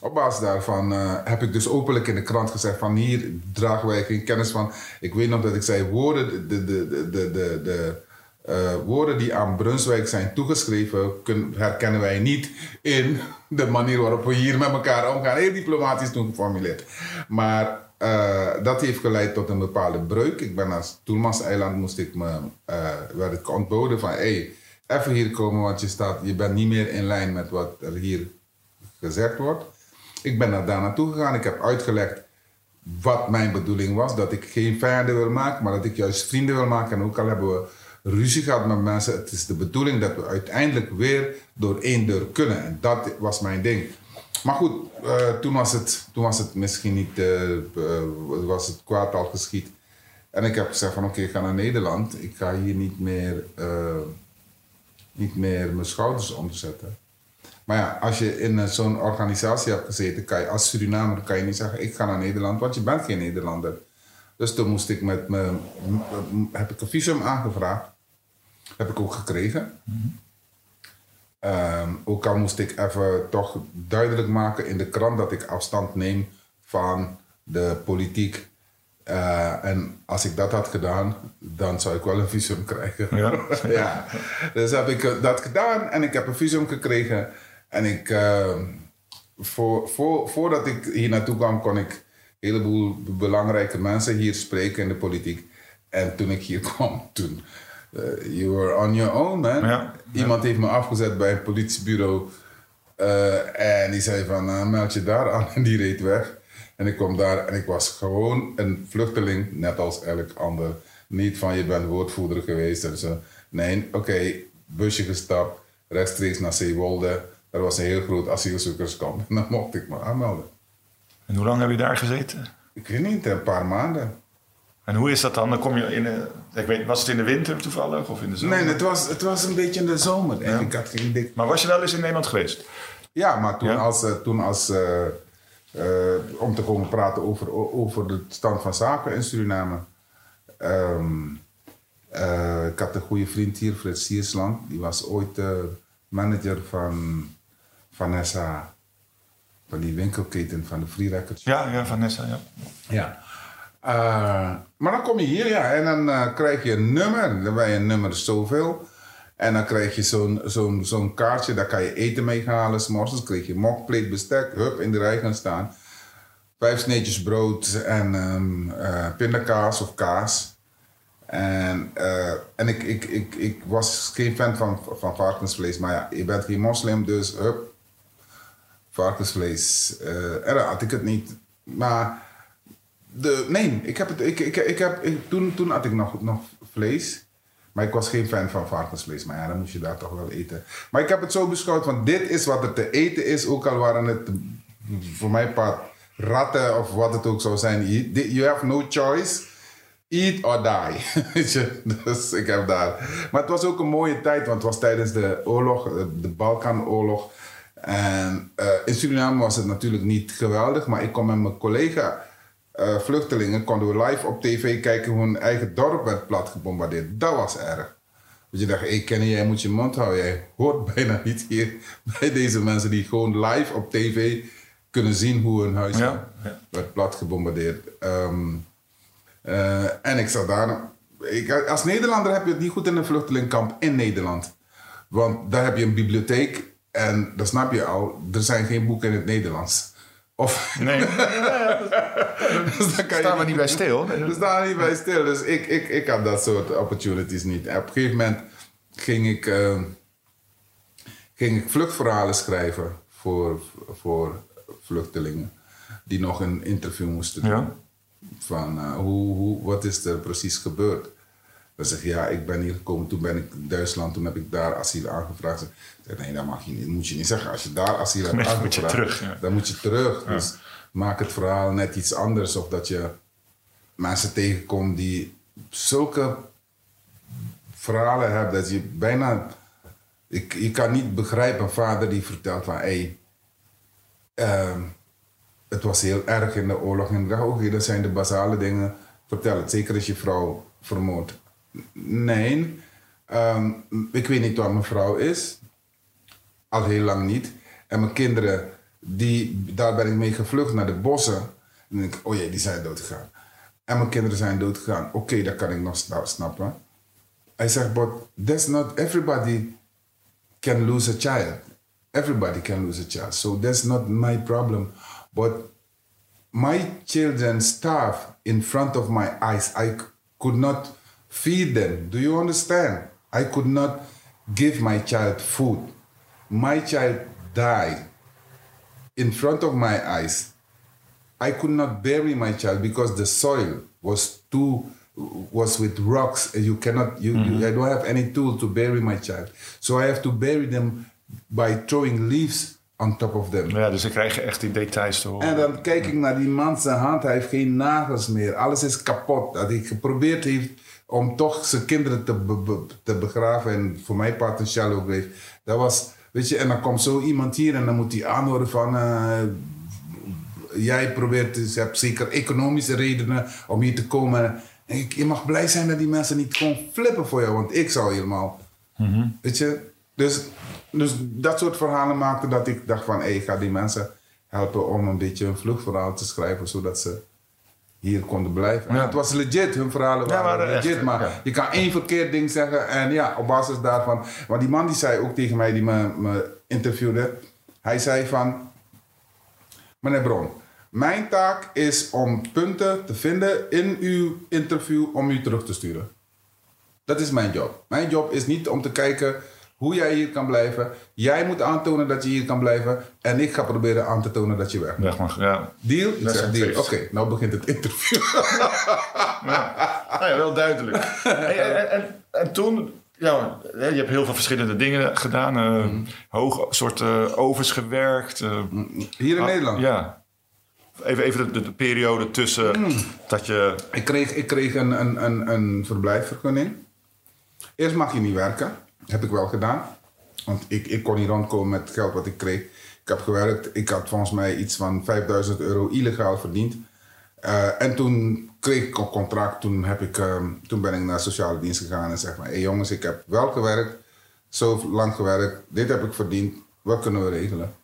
Speaker 3: op basis daarvan eh, heb ik dus openlijk in de krant gezegd van hier dragen wij geen kennis van. Ik weet nog dat ik zei woorden, de, de, de, de, de, de eh, woorden die aan Brunswijk zijn toegeschreven kun- herkennen wij niet in de manier waarop we hier met elkaar omgaan. Heel diplomatisch toen geformuleerd. Maar eh, dat heeft geleid tot een bepaalde breuk. Ik ben naar Toelmans-eiland, moest ik me, eh, werd ik ontboden van hey, even hier komen, want je, staat, je bent niet meer in lijn met wat er hier gezegd wordt. Ik ben daar naartoe gegaan. Ik heb uitgelegd wat mijn bedoeling was. Dat ik geen vijanden wil maken, maar dat ik juist vrienden wil maken. En ook al hebben we ruzie gehad met mensen, het is de bedoeling dat we uiteindelijk weer door één deur kunnen. En dat was mijn ding. Maar goed, eh, toen, was het, toen was het misschien niet, eh, eh, was het kwaad al geschied. En ik heb gezegd van oké, ik ga naar Nederland. Ik ga hier niet meer, niet meer mijn schouders omzetten. Maar ja, als je in zo'n organisatie hebt gezeten, kan je als Surinamer kan je niet zeggen: ik ga naar Nederland, want je bent geen Nederlander. Dus toen moest ik met me, heb ik een visum aangevraagd. Heb ik ook gekregen. Ehm, ook al moest ik even toch duidelijk maken in de krant dat ik afstand neem van de politiek. Eh, en als ik dat had gedaan, dan zou ik wel een visum krijgen.
Speaker 2: Ja.
Speaker 3: ja. Dus heb ik eh, dat gedaan en ik heb een visum gekregen. En ik, eh, voor, voor, voordat ik hier naartoe kwam, kon ik een heleboel belangrijke mensen hier spreken in de politiek. En toen ik hier kwam, toen, eh, you were on your own, man.
Speaker 2: Ja.
Speaker 3: Iemand heeft me afgezet bij een politiebureau. eh, en die zei van, eh, meld je daar aan. En die reed weg. En ik kwam daar en ik was gewoon een vluchteling, net als elk ander. Niet van, je bent woordvoerder geweest en zo. Nee, oké, busje gestapt, rechtstreeks naar Zeewolde. Er was een heel groot asielzoekerskamp. En dan mocht ik me aanmelden.
Speaker 2: En hoe lang heb je daar gezeten?
Speaker 3: Ik weet niet, een paar maanden.
Speaker 2: En hoe is dat dan? Dan kom je in een, ik weet, was het in de winter toevallig of in de zomer?
Speaker 3: Nee, het was, het was een beetje in de zomer. En ik had geen dik
Speaker 2: Maar was je wel eens in Nederland geweest?
Speaker 3: Ja, maar toen
Speaker 2: Ja?
Speaker 3: als, eh, toen als eh, eh, om te komen praten over, over de stand van zaken in Suriname. Ehm, eh, ik had een goede vriend hier, Frits Siersland. Die was ooit manager van Vanessa, van die winkelketen van de Free Records.
Speaker 2: Ja, ja, Vanessa, ja.
Speaker 3: Ja. Eh, maar dan kom je hier, ja, en dan eh, krijg je een nummer. Dan ben je een nummer zoveel. En dan krijg je zo'n zo'n zo'n kaartje, daar kan je eten mee halen. S'morgens krijg je mokpleet, bestek, hup, in de rij gaan staan. Vijf sneetjes brood en ehm, eh, pindakaas of kaas. En, en ik, ik, ik, ik was geen fan van, van varkensvlees, maar ja, je bent geen moslim, dus hup, varkensvlees. Eh, en dan had ik het niet. Maar de, nee, ik heb het, ik, ik, ik heb, toen, toen had ik nog, nog vlees. Maar ik was geen fan van varkensvlees. Maar ja, dan moest je daar toch wel eten. Maar ik heb het zo beschouwd, want dit is wat er te eten is. Ook al waren het voor mij paar ratten of wat het ook zou zijn. You, have no choice. Eat or die. Dus ik heb daar. Maar het was ook een mooie tijd, want het was tijdens de oorlog, eh, de Balkanoorlog. En eh, in Suriname was het natuurlijk niet geweldig, maar ik kon met mijn collega eh, vluchtelingen konden we live op tv kijken hoe hun eigen dorp werd plat gebombardeerd. Dat was erg. Dat je dacht, hey Kenny, jij moet je mond houden. Jij hoort bijna niet hier bij deze mensen die gewoon live op tv kunnen zien hoe hun huis
Speaker 2: Ja,
Speaker 3: werd plat gebombardeerd. Ehm, eh, en ik zat daar. Ik, als Nederlander heb je het niet goed in een vluchtelingkamp in Nederland. Want daar heb je een bibliotheek en dat snap je al, er zijn geen boeken in het Nederlands. Of,
Speaker 2: Nee,
Speaker 3: dus dan kan
Speaker 2: staan we niet bij stil.
Speaker 3: we staan niet bij stil. Dus ik, ik, ik had dat soort opportunities niet. En op een gegeven moment ging ik, eh, ging ik vluchtverhalen schrijven voor, voor vluchtelingen. Die nog een interview moesten doen.
Speaker 2: Ja.
Speaker 3: Van eh, hoe, hoe, wat is er precies gebeurd? Dan zeg je, ja, ik ben hier gekomen, toen ben ik in Duitsland, toen heb ik daar asiel aangevraagd. Ik zeg, nee, dat mag je niet, moet je niet zeggen. Als je daar asiel hebt aangevraagd,
Speaker 2: moet je terug, ja.
Speaker 3: dan moet je terug. Dus maak het verhaal net iets anders. Of dat je mensen tegenkomt die zulke verhalen hebben dat je bijna... Ik, je kan niet begrijpen, een vader die vertelt van... Hey, ehm, het was heel erg in de oorlog. En ik dacht, oké, dat zijn de basale dingen. Vertel het, zeker als je vrouw vermoordt. Nee, ehm, ik weet niet wat mijn vrouw is. Al heel lang niet. En mijn kinderen, die, daar ben ik mee gevlucht naar de bossen. En dan denk ik, oh jee, die zijn doodgegaan. En mijn kinderen zijn doodgegaan. Oké, dat kan ik nog sna- snappen. Hij zegt, but that's not everybody can lose a child. Everybody can lose a child. So that's not my problem. But my children starve in front of my eyes. I could not feed them. Do you understand? I could not give my child food. My child died in front of my eyes. I could not bury my child because the soil was too was with rocks and you cannot you, you mm-hmm. I don't have any tool to bury my child. So I have to bury them by throwing leaves on top of them.
Speaker 2: Ja, dus ik krijg je echt die details te horen.
Speaker 3: En dan kijk ik naar die man zijn hand, hij heeft geen nagels meer. Alles is kapot. Dat hij geprobeerd heeft om toch zijn kinderen te, be- be- te begraven en voor mij part een shallow grave. Dat was, weet je, en dan komt zo iemand hier en dan moet hij aanhoren van... eh, jij probeert, dus je hebt zeker economische redenen om hier te komen. En ik, je mag blij zijn dat die mensen niet gewoon flippen voor jou, want ik zou helemaal... Weet je? Dus, dus dat soort verhalen maakten dat ik dacht van... Hey, ik ga die mensen helpen om een beetje een vluchtverhaal te schrijven... zodat ze hier konden blijven. En
Speaker 2: Ja.
Speaker 3: het was legit, hun verhalen
Speaker 2: Ja,
Speaker 3: waren
Speaker 2: echt,
Speaker 3: legit. maar
Speaker 2: ja.
Speaker 3: je kan één verkeerd ding zeggen en ja, op basis daarvan... Maar die man die zei ook tegen mij, die me, me interviewde... Hij zei van... Meneer Bron, mijn taak is om punten te vinden in uw interview om u terug te sturen. Dat is mijn job. Mijn job is niet om te kijken hoe jij hier kan blijven. Jij moet aantonen dat je hier kan blijven. En ik ga proberen aan te tonen dat je weg moet.
Speaker 2: Weg mag, ja.
Speaker 3: Deal? Ik
Speaker 2: Dat
Speaker 3: zeg deal. Oké, nou begint het interview.
Speaker 2: Nou ja, wel duidelijk. Hey, en, en, en toen, ja, je hebt heel veel verschillende dingen gedaan. eh,
Speaker 3: Mm.
Speaker 2: Hoog soort eh, overs gewerkt. eh,
Speaker 3: Hier in
Speaker 2: ah,
Speaker 3: Nederland.
Speaker 2: Ja. Even, even de, de, de periode tussen
Speaker 3: Mm.
Speaker 2: dat je...
Speaker 3: Ik kreeg, ik kreeg een, een, een, een verblijfsvergunning. Eerst mag je niet werken. Heb ik wel gedaan. Want ik, ik kon niet rondkomen met het geld wat ik kreeg. Ik heb gewerkt. Ik had volgens mij iets van 5000 euro illegaal verdiend. Eh, en toen kreeg ik een contract. Toen, heb ik, ehm, toen ben ik naar sociale dienst gegaan en zeg maar... Hé jongens, ik heb wel gewerkt. Zo lang gewerkt. Dit heb ik verdiend. Wat kunnen we regelen?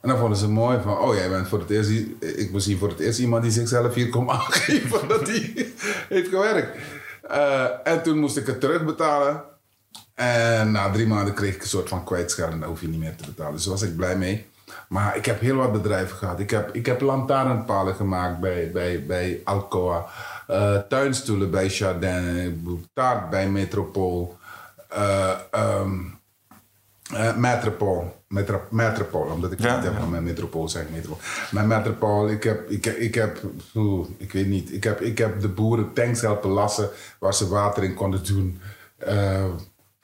Speaker 3: En dan vonden ze mooi van, oh jij bent voor het eerst, ik was hier voor het eerst iemand die zichzelf hier kon aangeven dat hij heeft gewerkt. Eh, en toen moest ik het terugbetalen. En na drie maanden kreeg ik een soort van kwijtschelden, daar hoef je niet meer te betalen. Dus daar was ik blij mee. Maar ik heb heel wat bedrijven gehad. Ik heb, ik heb lantaarnpalen gemaakt bij, bij, bij Alcoa. eh, tuinstoelen bij Jardin. Taart bij Metropool. Metropool. Metro, Metropool, omdat ik
Speaker 2: Ja,
Speaker 3: niet heb
Speaker 2: ja.
Speaker 3: van mijn Metropool, zeg ik Metropool. Maar Metropool, ik heb, ik, heb- ik heb, oeh, ik weet niet, ik heb, ik heb de boeren tanks helpen lassen waar ze water in konden doen.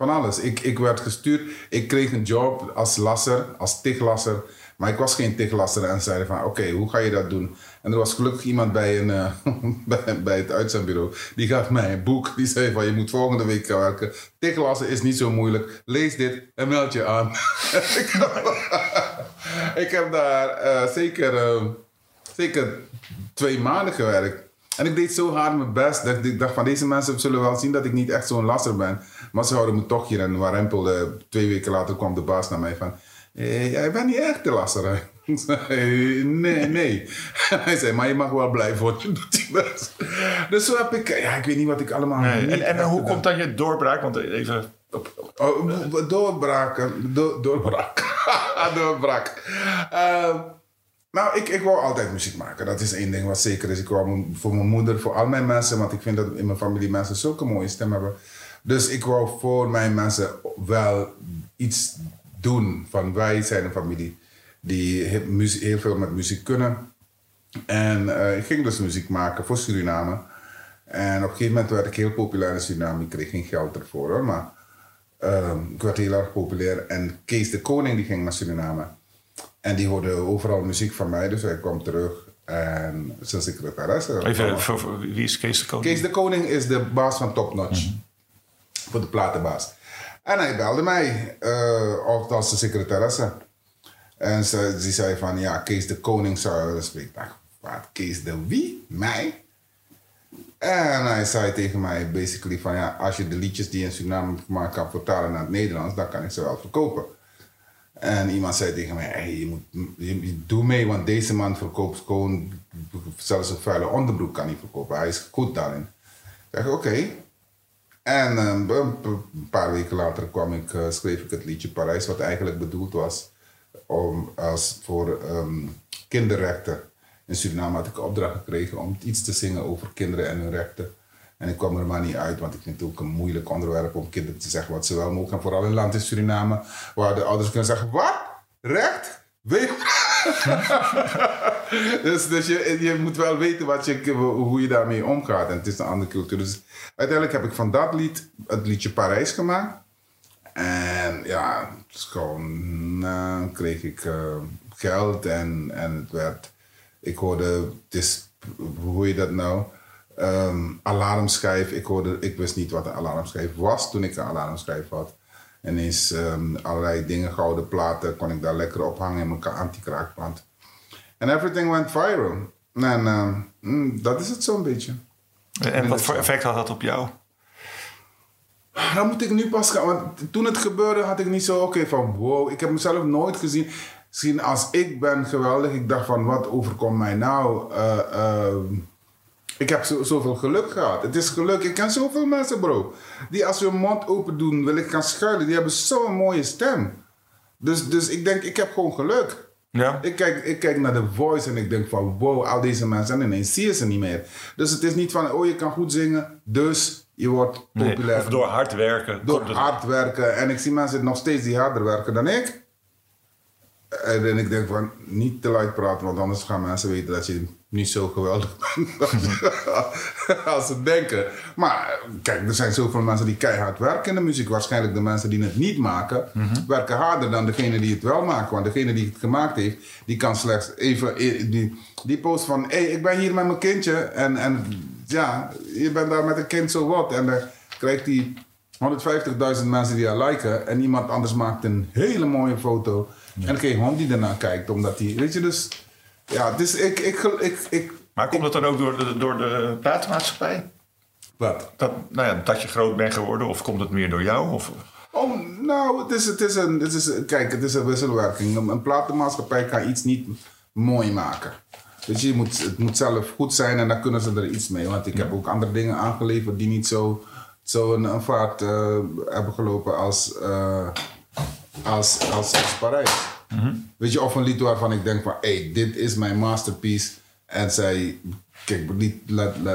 Speaker 3: Van alles. Ik, ik werd gestuurd, ik kreeg een job als lasser, als tiglasser. Maar ik was geen tiglasser en zeiden van, oké, hoe ga je dat doen? En er was gelukkig iemand bij, een, eh, bij, bij het uitzendbureau. Die gaf mij een boek. Die zei van, je moet volgende week gaan werken. Tiglassen is niet zo moeilijk. Lees dit en meld je aan. ik, heb, daar eh, zeker, eh, zeker twee maanden gewerkt. En ik deed zo hard mijn best dat ik dacht van deze mensen zullen wel zien dat ik niet echt zo'n lasser ben. Maar ze houden me toch hier en warempel. twee weken later kwam de baas naar mij van... "Eh, jij bent niet echt de lasser. hè?" Ik zei, nee, nee. Hij zei, maar je mag wel blijven worden. doet hij best. Dus zo heb ik... Ja, ik weet niet wat ik allemaal...
Speaker 2: Nee. En, en hoe komt dan je doorbraak? Want even
Speaker 3: Oh, doorbraken. Do, doorbraak. doorbraak. Uh, nou, ik, ik wou altijd muziek maken. Dat is één ding wat zeker is. Ik wou voor mijn moeder, voor al mijn mensen, want ik vind dat in mijn familie mensen zulke mooie stem hebben. Dus ik wou voor mijn mensen wel iets doen. Van wij zijn een familie die heel veel met muziek kunnen. En uh, ik ging dus muziek maken voor Suriname. En op een gegeven moment werd ik heel populair in Suriname. Ik kreeg geen geld ervoor hoor, maar uh, ik werd heel erg populair. En Kees de Koning die ging naar Suriname. En die hoorde overal muziek van mij, dus hij kwam terug. En zijn secretaresse.
Speaker 2: Even, voor, wie is Kees de Koning?
Speaker 3: Kees de Koning is de baas van Top Notch. Mm Voor de platenbaas. En hij belde mij, uh, als de secretaresse. En ze, ze zei van, ja, Kees de Koning zou spreken. Wat, Kees de wie? Mij? En hij zei tegen mij basically van, ja, als je de liedjes die je in Suriname gemaakt kan vertalen naar het Nederlands, dan kan ik ze wel verkopen. En iemand zei tegen mij, je moet, je, doe mee, want deze man verkoopt gewoon, zelfs een vuile onderbroek kan hij verkopen. Hij is goed daarin. Ik zeg, oké. En um, een paar weken later kwam ik, uh, schreef ik het liedje Parijs, wat eigenlijk bedoeld was om, als voor um, kinderrechten. In Suriname had ik opdracht gekregen om iets te zingen over kinderen en hun rechten. En ik kwam er maar niet uit, want ik vind het ook een moeilijk onderwerp om kinderen te zeggen wat ze wel mogen. En vooral in land in Suriname, waar de ouders kunnen zeggen: Wat? Recht? Weet dus dus je, je moet wel weten wat je, hoe je daarmee omgaat. En het is een andere cultuur. Dus uiteindelijk heb ik van dat lied het liedje Parijs gemaakt. En ja, gewoon uh, kreeg ik uh, geld en, en het werd. Ik hoorde, het is, hoe je dat nou? Um, alarmschijf. Ik, hoorde, ik wist niet wat een alarmschijf was toen ik een alarmschijf had. En eens um, allerlei dingen, gouden platen, kon ik daar lekker ophangen in mijn anti-kraakpand. En everything went viral. En um, dat is het zo'n beetje.
Speaker 2: En, wat voor effect had dat op jou?
Speaker 3: Dan moet ik nu pas gaan. Want toen het gebeurde had ik niet zo oké van wow. Ik heb mezelf nooit gezien. Misschien als ik ben geweldig. Ik dacht van wat overkomt mij nou? Uh, uh, ik heb zo, zoveel geluk gehad. Het is geluk. Ik ken zoveel mensen, bro. Die als ze hun mond open doen, wil ik gaan schuilen. Die hebben zo'n mooie stem. Dus, dus ik denk, ik heb gewoon geluk. Ja. Ik, kijk, ik kijk naar de voice en ik denk van wow, al deze mensen en ineens zie je ze niet meer. Dus het is niet van oh je kan goed zingen, dus je wordt populair. Nee,
Speaker 2: of door hard werken.
Speaker 3: Door hard werken. En ik zie mensen nog steeds die harder werken dan ik. En ik denk van niet te luid praten, want anders gaan mensen weten dat je niet zo geweldig als ze denken. Maar kijk, er zijn zoveel mensen die keihard werken in de muziek. Waarschijnlijk de mensen die het niet maken, mhm. werken harder dan degene die het wel maken. Want degene die het gemaakt heeft, die kan slechts even. Die, die post van: hé, hey, ik ben hier met mijn kindje. En, en ja, je bent daar met een kind zo wat. En dan krijgt hij 150.000 mensen die haar liken. En iemand anders maakt een hele mooie foto. En je hond die ernaar kijkt, omdat hij. Weet je, dus ja, dus ik... ik, ik, ik
Speaker 2: maar komt dat dan ook door de, door de platenmaatschappij?
Speaker 3: Wat?
Speaker 2: Dat, nou ja, dat je groot bent geworden? Of komt het meer door jou? Of?
Speaker 3: Oh, nou, het is, het is een... Het is, kijk, het is een wisselwerking. Een, een platenmaatschappij kan iets niet mooi maken. Dus je, moet, het moet zelf goed zijn en dan kunnen ze er iets mee. Want ik heb ook andere dingen aangeleverd die niet zo, zo een, een vaart uh, hebben gelopen als, uh, als, als, als Parijs. Weet je, of een lied waarvan ik denk van, hé, hey, dit is mijn masterpiece. En zij, kijk, niet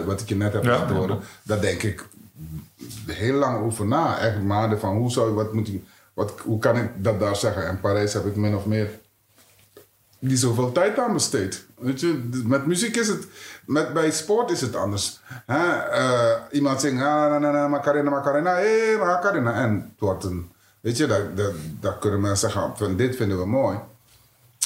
Speaker 3: wat ik je net heb laten horen, daar denk ik heel lang over na. Echt maanden van, hoe zou wat moet ik, wat, hoe kan ik dat daar zeggen? En Parijs heb ik min of meer niet zoveel tijd aan besteed. Weet je, met muziek is het, met, bij sport is het anders. Hè? Uh, iemand zingt, ah, na, na, Macarena, Macarena, hé, hey, Macarena. En het wordt een Weet je, dat, dat, dat kunnen mensen zeggen, van dit vinden we mooi.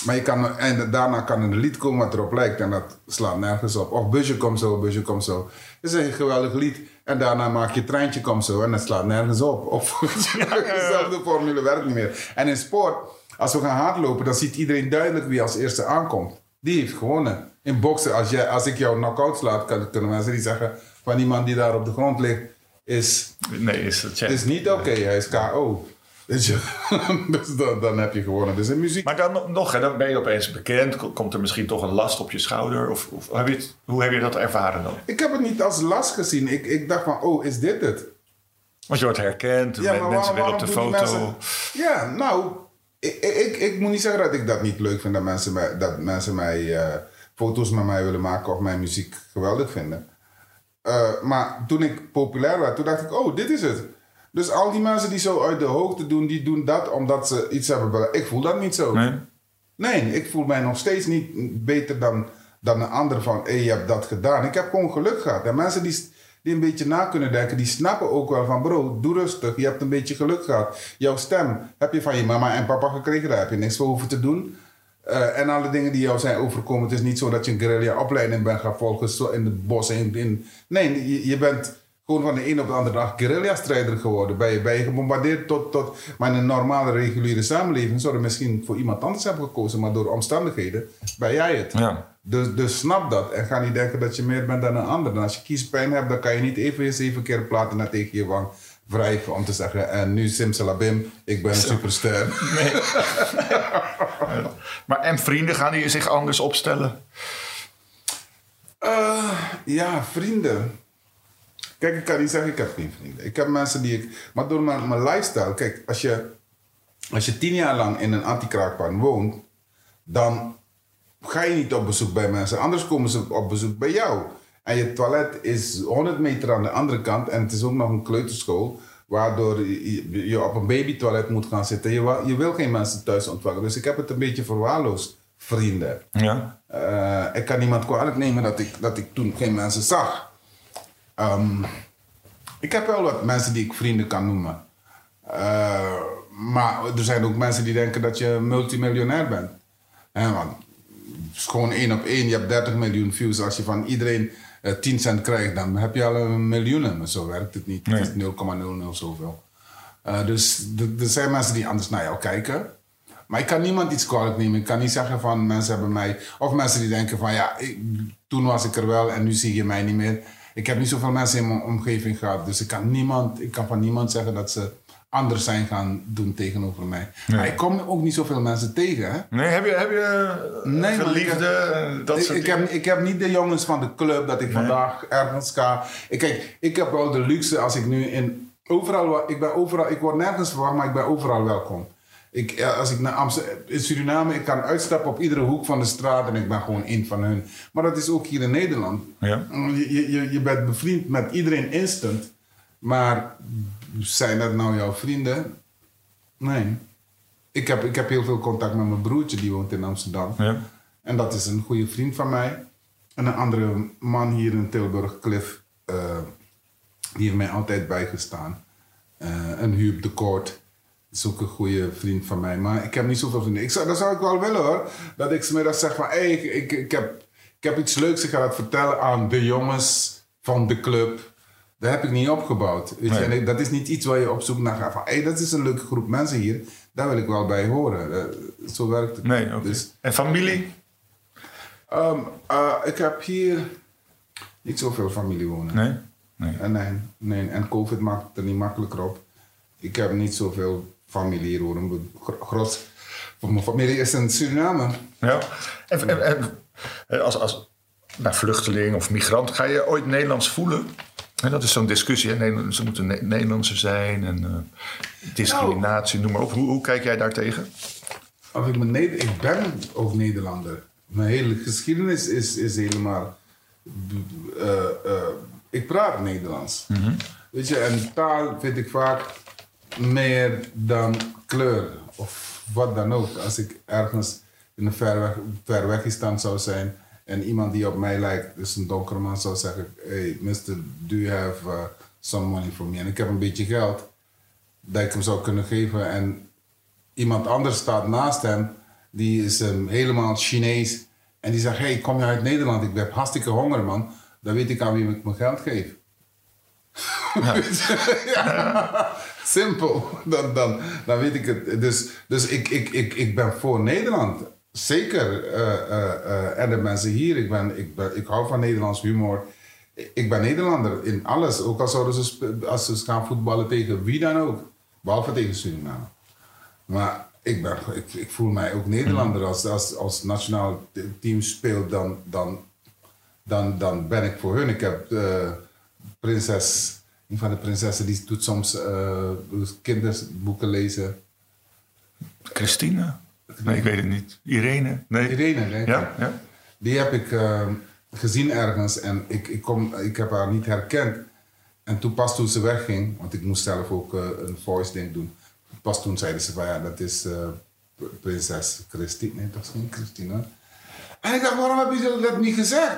Speaker 3: Maar je kan, en daarna kan een lied komen wat erop lijkt en dat slaat nergens op. Of busje komt zo, busje komt zo. Dat is een geweldig lied. En daarna maak je treintje komt zo en het slaat nergens op. Of dezelfde formule werkt niet meer. En in sport, als we gaan hardlopen, dan ziet iedereen duidelijk wie als eerste aankomt. Die heeft gewonnen. In boksen, als, jij, als ik jou knock-out slaat, kunnen mensen niet zeggen van die man die daar op de grond ligt, is,
Speaker 2: nee, is,
Speaker 3: is niet oké, hij is KO. Dus, dus dan, dan, heb je gewonnen. Dus in muziek...
Speaker 2: Maar dan nog, dan ben je opeens bekend. Komt er misschien toch een last op je schouder? Of, of heb je het, hoe heb je dat ervaren dan?
Speaker 3: Ik heb het niet als last gezien. Ik, ik dacht van, oh, is dit het?
Speaker 2: Want je wordt herkend,
Speaker 3: Ja,
Speaker 2: mensen willen op de foto.
Speaker 3: mensen- Ja, nou, ik, ik, ik moet niet zeggen dat ik dat niet leuk vind dat mensen mij, dat mensen mij eh, foto's met mij willen maken of mijn muziek geweldig vinden. Eh, maar toen ik populair werd, toen dacht ik, oh, dit is het. Dus al die mensen die zo uit de hoogte doen, die doen dat omdat ze iets hebben bereikt. Ik voel dat niet zo.
Speaker 2: Nee?
Speaker 3: Nee, ik voel mij nog steeds niet beter dan, dan een ander van, hé, je hebt dat gedaan. Ik heb gewoon geluk gehad. En mensen die, die een beetje na kunnen denken, die snappen ook wel van, bro, doe rustig. Je hebt een beetje geluk gehad. Jouw stem heb je van je mama en papa gekregen, daar heb je niks voor hoeven te doen. Eh, en alle dingen die jou zijn overkomen, het is niet zo dat je een guerrilla opleiding bent gaan volgen zo in het bos. In, in, nee, je, je bent gewoon van de een op de andere dag guerrilla-strijder geworden. Ben je, ben je gebombardeerd tot, tot... Maar in een normale, reguliere samenleving zou je misschien voor iemand anders hebben gekozen. Maar door omstandigheden ben jij het.
Speaker 2: Ja.
Speaker 3: Dus, dus snap dat. En ga niet denken dat je meer bent dan een ander. En als je kiespijn hebt, dan kan je niet even zeven keer platen naar tegen je wang wrijven om te zeggen... En nu simsalabim, ik ben een superster.
Speaker 2: Maar en vrienden gaan die zich anders opstellen?
Speaker 3: Eh, ja, vrienden. Kijk, ik kan niet zeggen, ik heb geen vrienden. Ik heb mensen die ik... Maar door mijn, mijn lifestyle... Kijk, als je, als je tien jaar lang in een anti-kraakpand woont... dan ga je niet op bezoek bij mensen. Anders komen ze op bezoek bij jou. En je toilet is 100 meter aan de andere kant... en het is ook nog een kleuterschool... waardoor je, op een babytoilet moet gaan zitten. Je wil geen mensen thuis ontvangen. Dus ik heb het een beetje verwaarloosd, vrienden.
Speaker 2: Ja.
Speaker 3: Eh, ik kan niemand kwalijk nemen dat ik, dat ik toen geen mensen zag. Ehm, ik heb wel wat mensen die ik vrienden kan noemen. Eh, maar er zijn ook mensen die denken dat je multimiljonair bent. Hè, want het is gewoon één op één. Je hebt 30 miljoen views. Als je van iedereen eh, 10 cent krijgt, dan heb je al een miljoen. Maar zo werkt het niet. Het is 0,00 zoveel. Eh, dus er zijn mensen die anders naar jou kijken. Maar ik kan niemand iets kwalijk nemen. Ik kan niet zeggen van mensen hebben mij... Of mensen die denken van ja, ik- toen was ik er wel en nu zie je mij niet meer. Ik heb niet zoveel mensen in mijn omgeving gehad. Dus ik kan, niemand, ik kan van niemand zeggen dat ze anders zijn gaan doen tegenover mij. Maar ik kom ook niet zoveel mensen tegen. Hè?
Speaker 2: Nee, heb je, heb je
Speaker 3: Nee, maar ik
Speaker 2: geliefde,
Speaker 3: heb-
Speaker 2: eh, dat
Speaker 3: ik,
Speaker 2: soort
Speaker 3: ik, heb, ik heb niet de jongens van de club dat ik vandaag ergens ga. Ik, kijk, ik heb wel de luxe als ik nu in. Overal, ik, ben overal, ik word nergens verwacht, maar ik ben overal welkom. Ik, als ik naar Amsterdam, in Suriname, ik kan uitstappen op iedere hoek van de straat en ik ben gewoon één van hun. Maar dat is ook hier in Nederland.
Speaker 2: Ja.
Speaker 3: Je, je- je, bent bevriend met iedereen instant. Maar zijn dat nou jouw vrienden? Nee. Ik heb, ik heb heel veel contact met mijn broertje, die woont in Amsterdam.
Speaker 2: Ja.
Speaker 3: En dat is een goede vriend van mij. En een andere man hier in Tilburg, Cliff, eh, die heeft mij altijd bijgestaan. Eh een Huub de Koort is ook een goede vriend van mij. Maar ik heb niet zoveel vrienden. Ik zou, dat zou ik wel willen hoor. Dat ik smiddags zeg van, hé, ik, ik, ik, heb, ik heb iets leuks. Ik ga dat vertellen aan de jongens van de club. Dat heb ik niet opgebouwd. Weet je?
Speaker 2: Nee.
Speaker 3: En ik- dat is niet iets waar je op zoek naar gaat. Van, hé, dat is een leuke groep mensen hier. Daar wil ik wel bij horen. Eh, zo werkt het.
Speaker 2: Nee, oké.
Speaker 3: Dus,
Speaker 2: En familie?
Speaker 3: Ehm, eh, ik heb hier niet zoveel familie wonen.
Speaker 2: Nee? Nee.
Speaker 3: En, nee, nee, en COVID maakt het er niet makkelijker op. Ik heb niet zoveel familie hier wonen. Gro- Gros van mijn familie is in Suriname.
Speaker 2: Ja. En, en, en als, als nou, vluchteling of migrant, ga je ooit Nederlands voelen? En dat is zo'n discussie. Hè? Ze moeten Ne- Nederlandse zijn en eh, discriminatie, noem maar op. Hoe, hoe kijk jij daartegen?
Speaker 3: Of ik, ben ik ben ook Nederlander. Mijn hele geschiedenis is, is helemaal. eh, eh, ik praat Nederlands. Weet je, en taal vind ik vaak meer dan kleur of wat dan ook. Als ik ergens in een ver weg, ver zou zijn en iemand die op mij lijkt, dus een donkere man, zou zeggen: Hey, mister, do you have uh, some money for me? En ik heb een beetje geld dat ik hem zou kunnen geven. En iemand anders staat naast hem, die is ehm, helemaal Chinees. En die zegt, hey, kom je uit Nederland? Ik heb hartstikke honger, man. Dan weet ik aan wie ik mijn geld geef. Ja. Simpel. Dan, dan, dan weet ik het. Dus, dus ik, ik, ik, ik ben voor Nederland. Zeker. eh, eh, eh, en de mensen hier, ik, ben, ik, ben, ik hou van Nederlands humor. Ik ben Nederlander in alles. Ook al zouden ze, als ze gaan voetballen tegen wie dan ook. Behalve tegen Suriname. Maar ik, ben, ik, ik voel mij ook Nederlander. Als, als, als nationaal team speelt, dan, dan, dan, dan ben ik voor hun. Ik heb eh, prinses een van de prinsessen die doet soms uh, kinderboeken lezen.
Speaker 2: Christine? Nee, ik weet het niet. Irene? Nee.
Speaker 3: Irene, nee.
Speaker 2: Ja? ja?
Speaker 3: Die heb ik uh, gezien ergens en ik, ik, kom, ik heb haar niet herkend. En toen pas toen ze wegging, want ik moest zelf ook uh, een voice ding doen. Pas toen zeiden ze van ja, dat is prinses Christine. Nee, dat is geen Christine. En ik dacht, waarom heb je dat niet gezegd?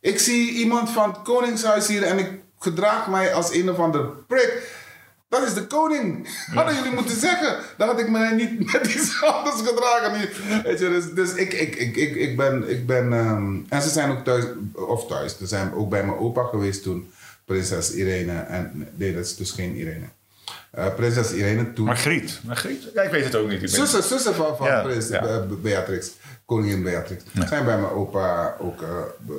Speaker 3: Ik zie iemand van het Koningshuis hier en ik gedraag mij als een of ander prik. Dat is de koning. Hadden jullie moeten zeggen. Dan had ik mij niet met iets anders gedragen. Weet je, dus, dus ik, ik, ik, ik, ik ben. Ik ben um, en ze zijn ook thuis, of thuis. Ze zijn ook bij mijn opa geweest toen. Prinses Irene. En, nee, dat is dus geen Irene. Uh, prinses Irene toen.
Speaker 2: Margriet. Margriet? Ja, ik weet het ook niet.
Speaker 3: Zussen, zussen van, van ja, prins ja. Beatrix. Koningin Beatrix. Ja. Zijn bij mijn opa ook uh,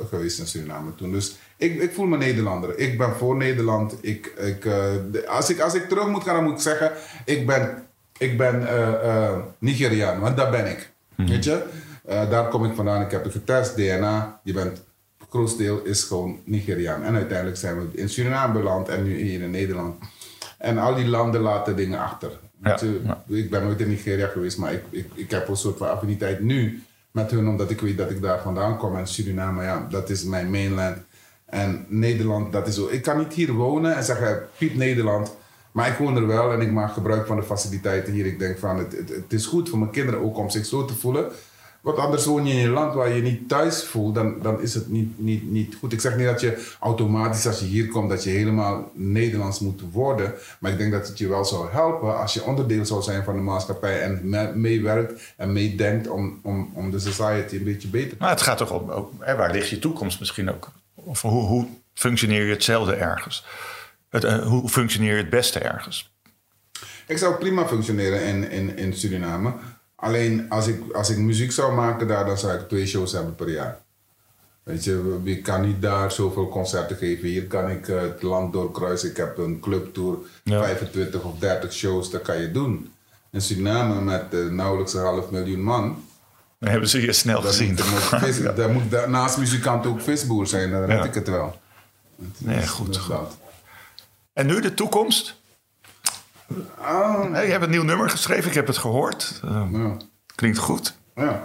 Speaker 3: geweest in Suriname toen. Dus ik, ik voel me Nederlander. Ik ben voor Nederland. Ik, ik, uh, als, ik, als ik terug moet gaan, dan moet ik zeggen: ik ben, ik ben uh, Nigeriaan, want daar ben ik. Mm Weet je? daar kom ik vandaan. Ik heb het getest, DNA. Je bent, grootste deel is gewoon Nigeriaan. En uiteindelijk zijn we in Suriname beland en nu hier in Nederland. En al die landen laten dingen achter. Ja, Ik ben nooit in Nigeria geweest, maar ik, ik, ik heb een soort van affiniteit nu met hun, omdat ik weet dat ik daar vandaan kom. En Suriname, ja, dat is mijn mainland. En Nederland, dat is zo. Ik kan niet hier wonen en zeggen, piep Nederland. Maar ik woon er wel en ik maak gebruik van de faciliteiten hier. Ik denk van, het, het, het is goed voor mijn kinderen ook om zich zo te voelen. Want anders woon je in een land waar je niet thuis voelt, dan, dan is het niet, niet, niet goed. Ik zeg niet dat je automatisch als je hier komt, dat je helemaal Nederlands moet worden. Maar ik denk dat het je wel zou helpen als je onderdeel zou zijn van de maatschappij en meewerkt en meedenkt om, om, om de society een beetje beter te
Speaker 2: Maar het gaat toch om, ook, hè, waar ligt je toekomst misschien ook? Of hoe, hoe functioneer je hetzelfde ergens? Het, uh, hoe functioneer je het beste ergens?
Speaker 3: Ik zou prima functioneren in, in, in Suriname. Alleen als ik, als ik muziek zou maken daar, dan zou ik twee shows hebben per jaar. Weet je, ik kan niet daar zoveel concerten geven. Hier kan ik uh, het land doorkruisen. Ik heb een clubtour, ja. 25 of 30 shows, dat kan je doen. In Suriname met uh, nauwelijks een half miljoen man.
Speaker 2: Dan hebben ze je snel gezien.
Speaker 3: Moet, daar moet naast muzikant ook visboer zijn, dan weet ik het wel.
Speaker 2: Nee, goed. goed. En nu de toekomst? Je hebt een nieuw nummer geschreven, ik heb het gehoord. Uh, ja. Klinkt goed.
Speaker 3: Ja.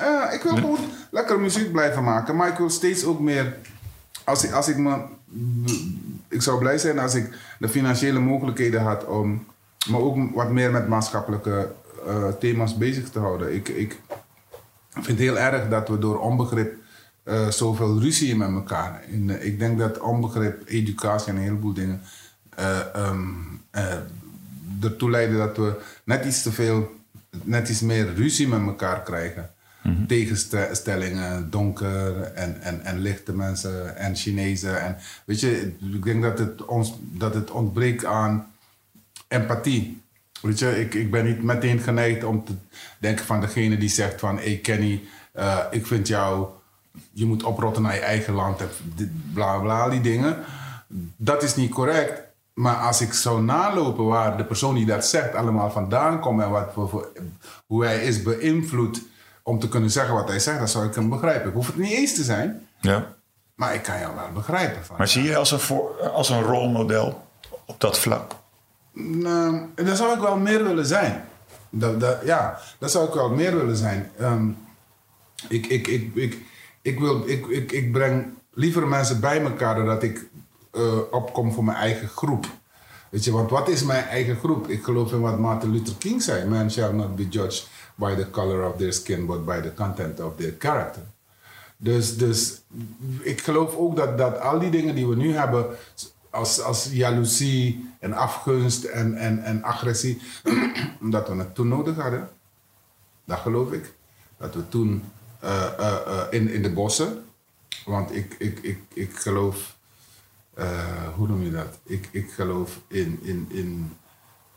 Speaker 3: Uh, ik wil gewoon lekker muziek blijven maken, maar ik wil steeds ook meer. Als ik, als ik me. Ik zou blij zijn als ik de financiële mogelijkheden had om me ook wat meer met maatschappelijke uh, thema's bezig te houden. Ik, ik vind het heel erg dat we door onbegrip uh, zoveel ruzie met elkaar. In, ik denk dat onbegrip, educatie en een heleboel dingen um, ertoe leiden dat we net iets te veel, net iets meer ruzie met elkaar krijgen. Mm Tegenstellingen, donker en, en, en lichte mensen en Chinezen. En, weet je, ik denk dat het, ons, dat het ontbreekt aan empathie. Weet je, ik, ik ben niet meteen geneigd om te denken van degene die zegt van... Hey Kenny, uh, ik vind jou... Je moet oprotten naar je eigen land en bla bla, die dingen. Dat is niet correct. Maar als ik zou nalopen waar de persoon die dat zegt allemaal vandaan komt en wat, voor, hoe hij is beïnvloed om te kunnen zeggen wat hij zegt, dan zou ik hem begrijpen. Ik hoef het niet eens te zijn,
Speaker 2: ja.
Speaker 3: maar ik kan jou wel begrijpen. Van,
Speaker 2: maar zie je als een, voor, als een rolmodel op dat vlak?
Speaker 3: Nou, daar zou ik wel meer willen zijn. Dat, dat, ja, dat zou ik wel meer willen zijn. Um, ik, ik, ik, ik, ik, wil, ik, ik, ik breng liever mensen bij elkaar dan dat ik uh, opkom voor mijn eigen groep. Weet je, want wat is mijn eigen groep? Ik geloof in wat Martin Luther King zei: Man shall not be judged by the color of their skin, but by the content of their character. Dus, dus ik geloof ook dat, dat al die dingen die we nu hebben, als, als jaloezie en afgunst en, en, en agressie, dat we het toen nodig hadden. Dat geloof ik. Dat we toen uh, uh, in, in de bossen, want ik, ik, ik, ik geloof hoe noem je dat? Ik, ik geloof in, in, in,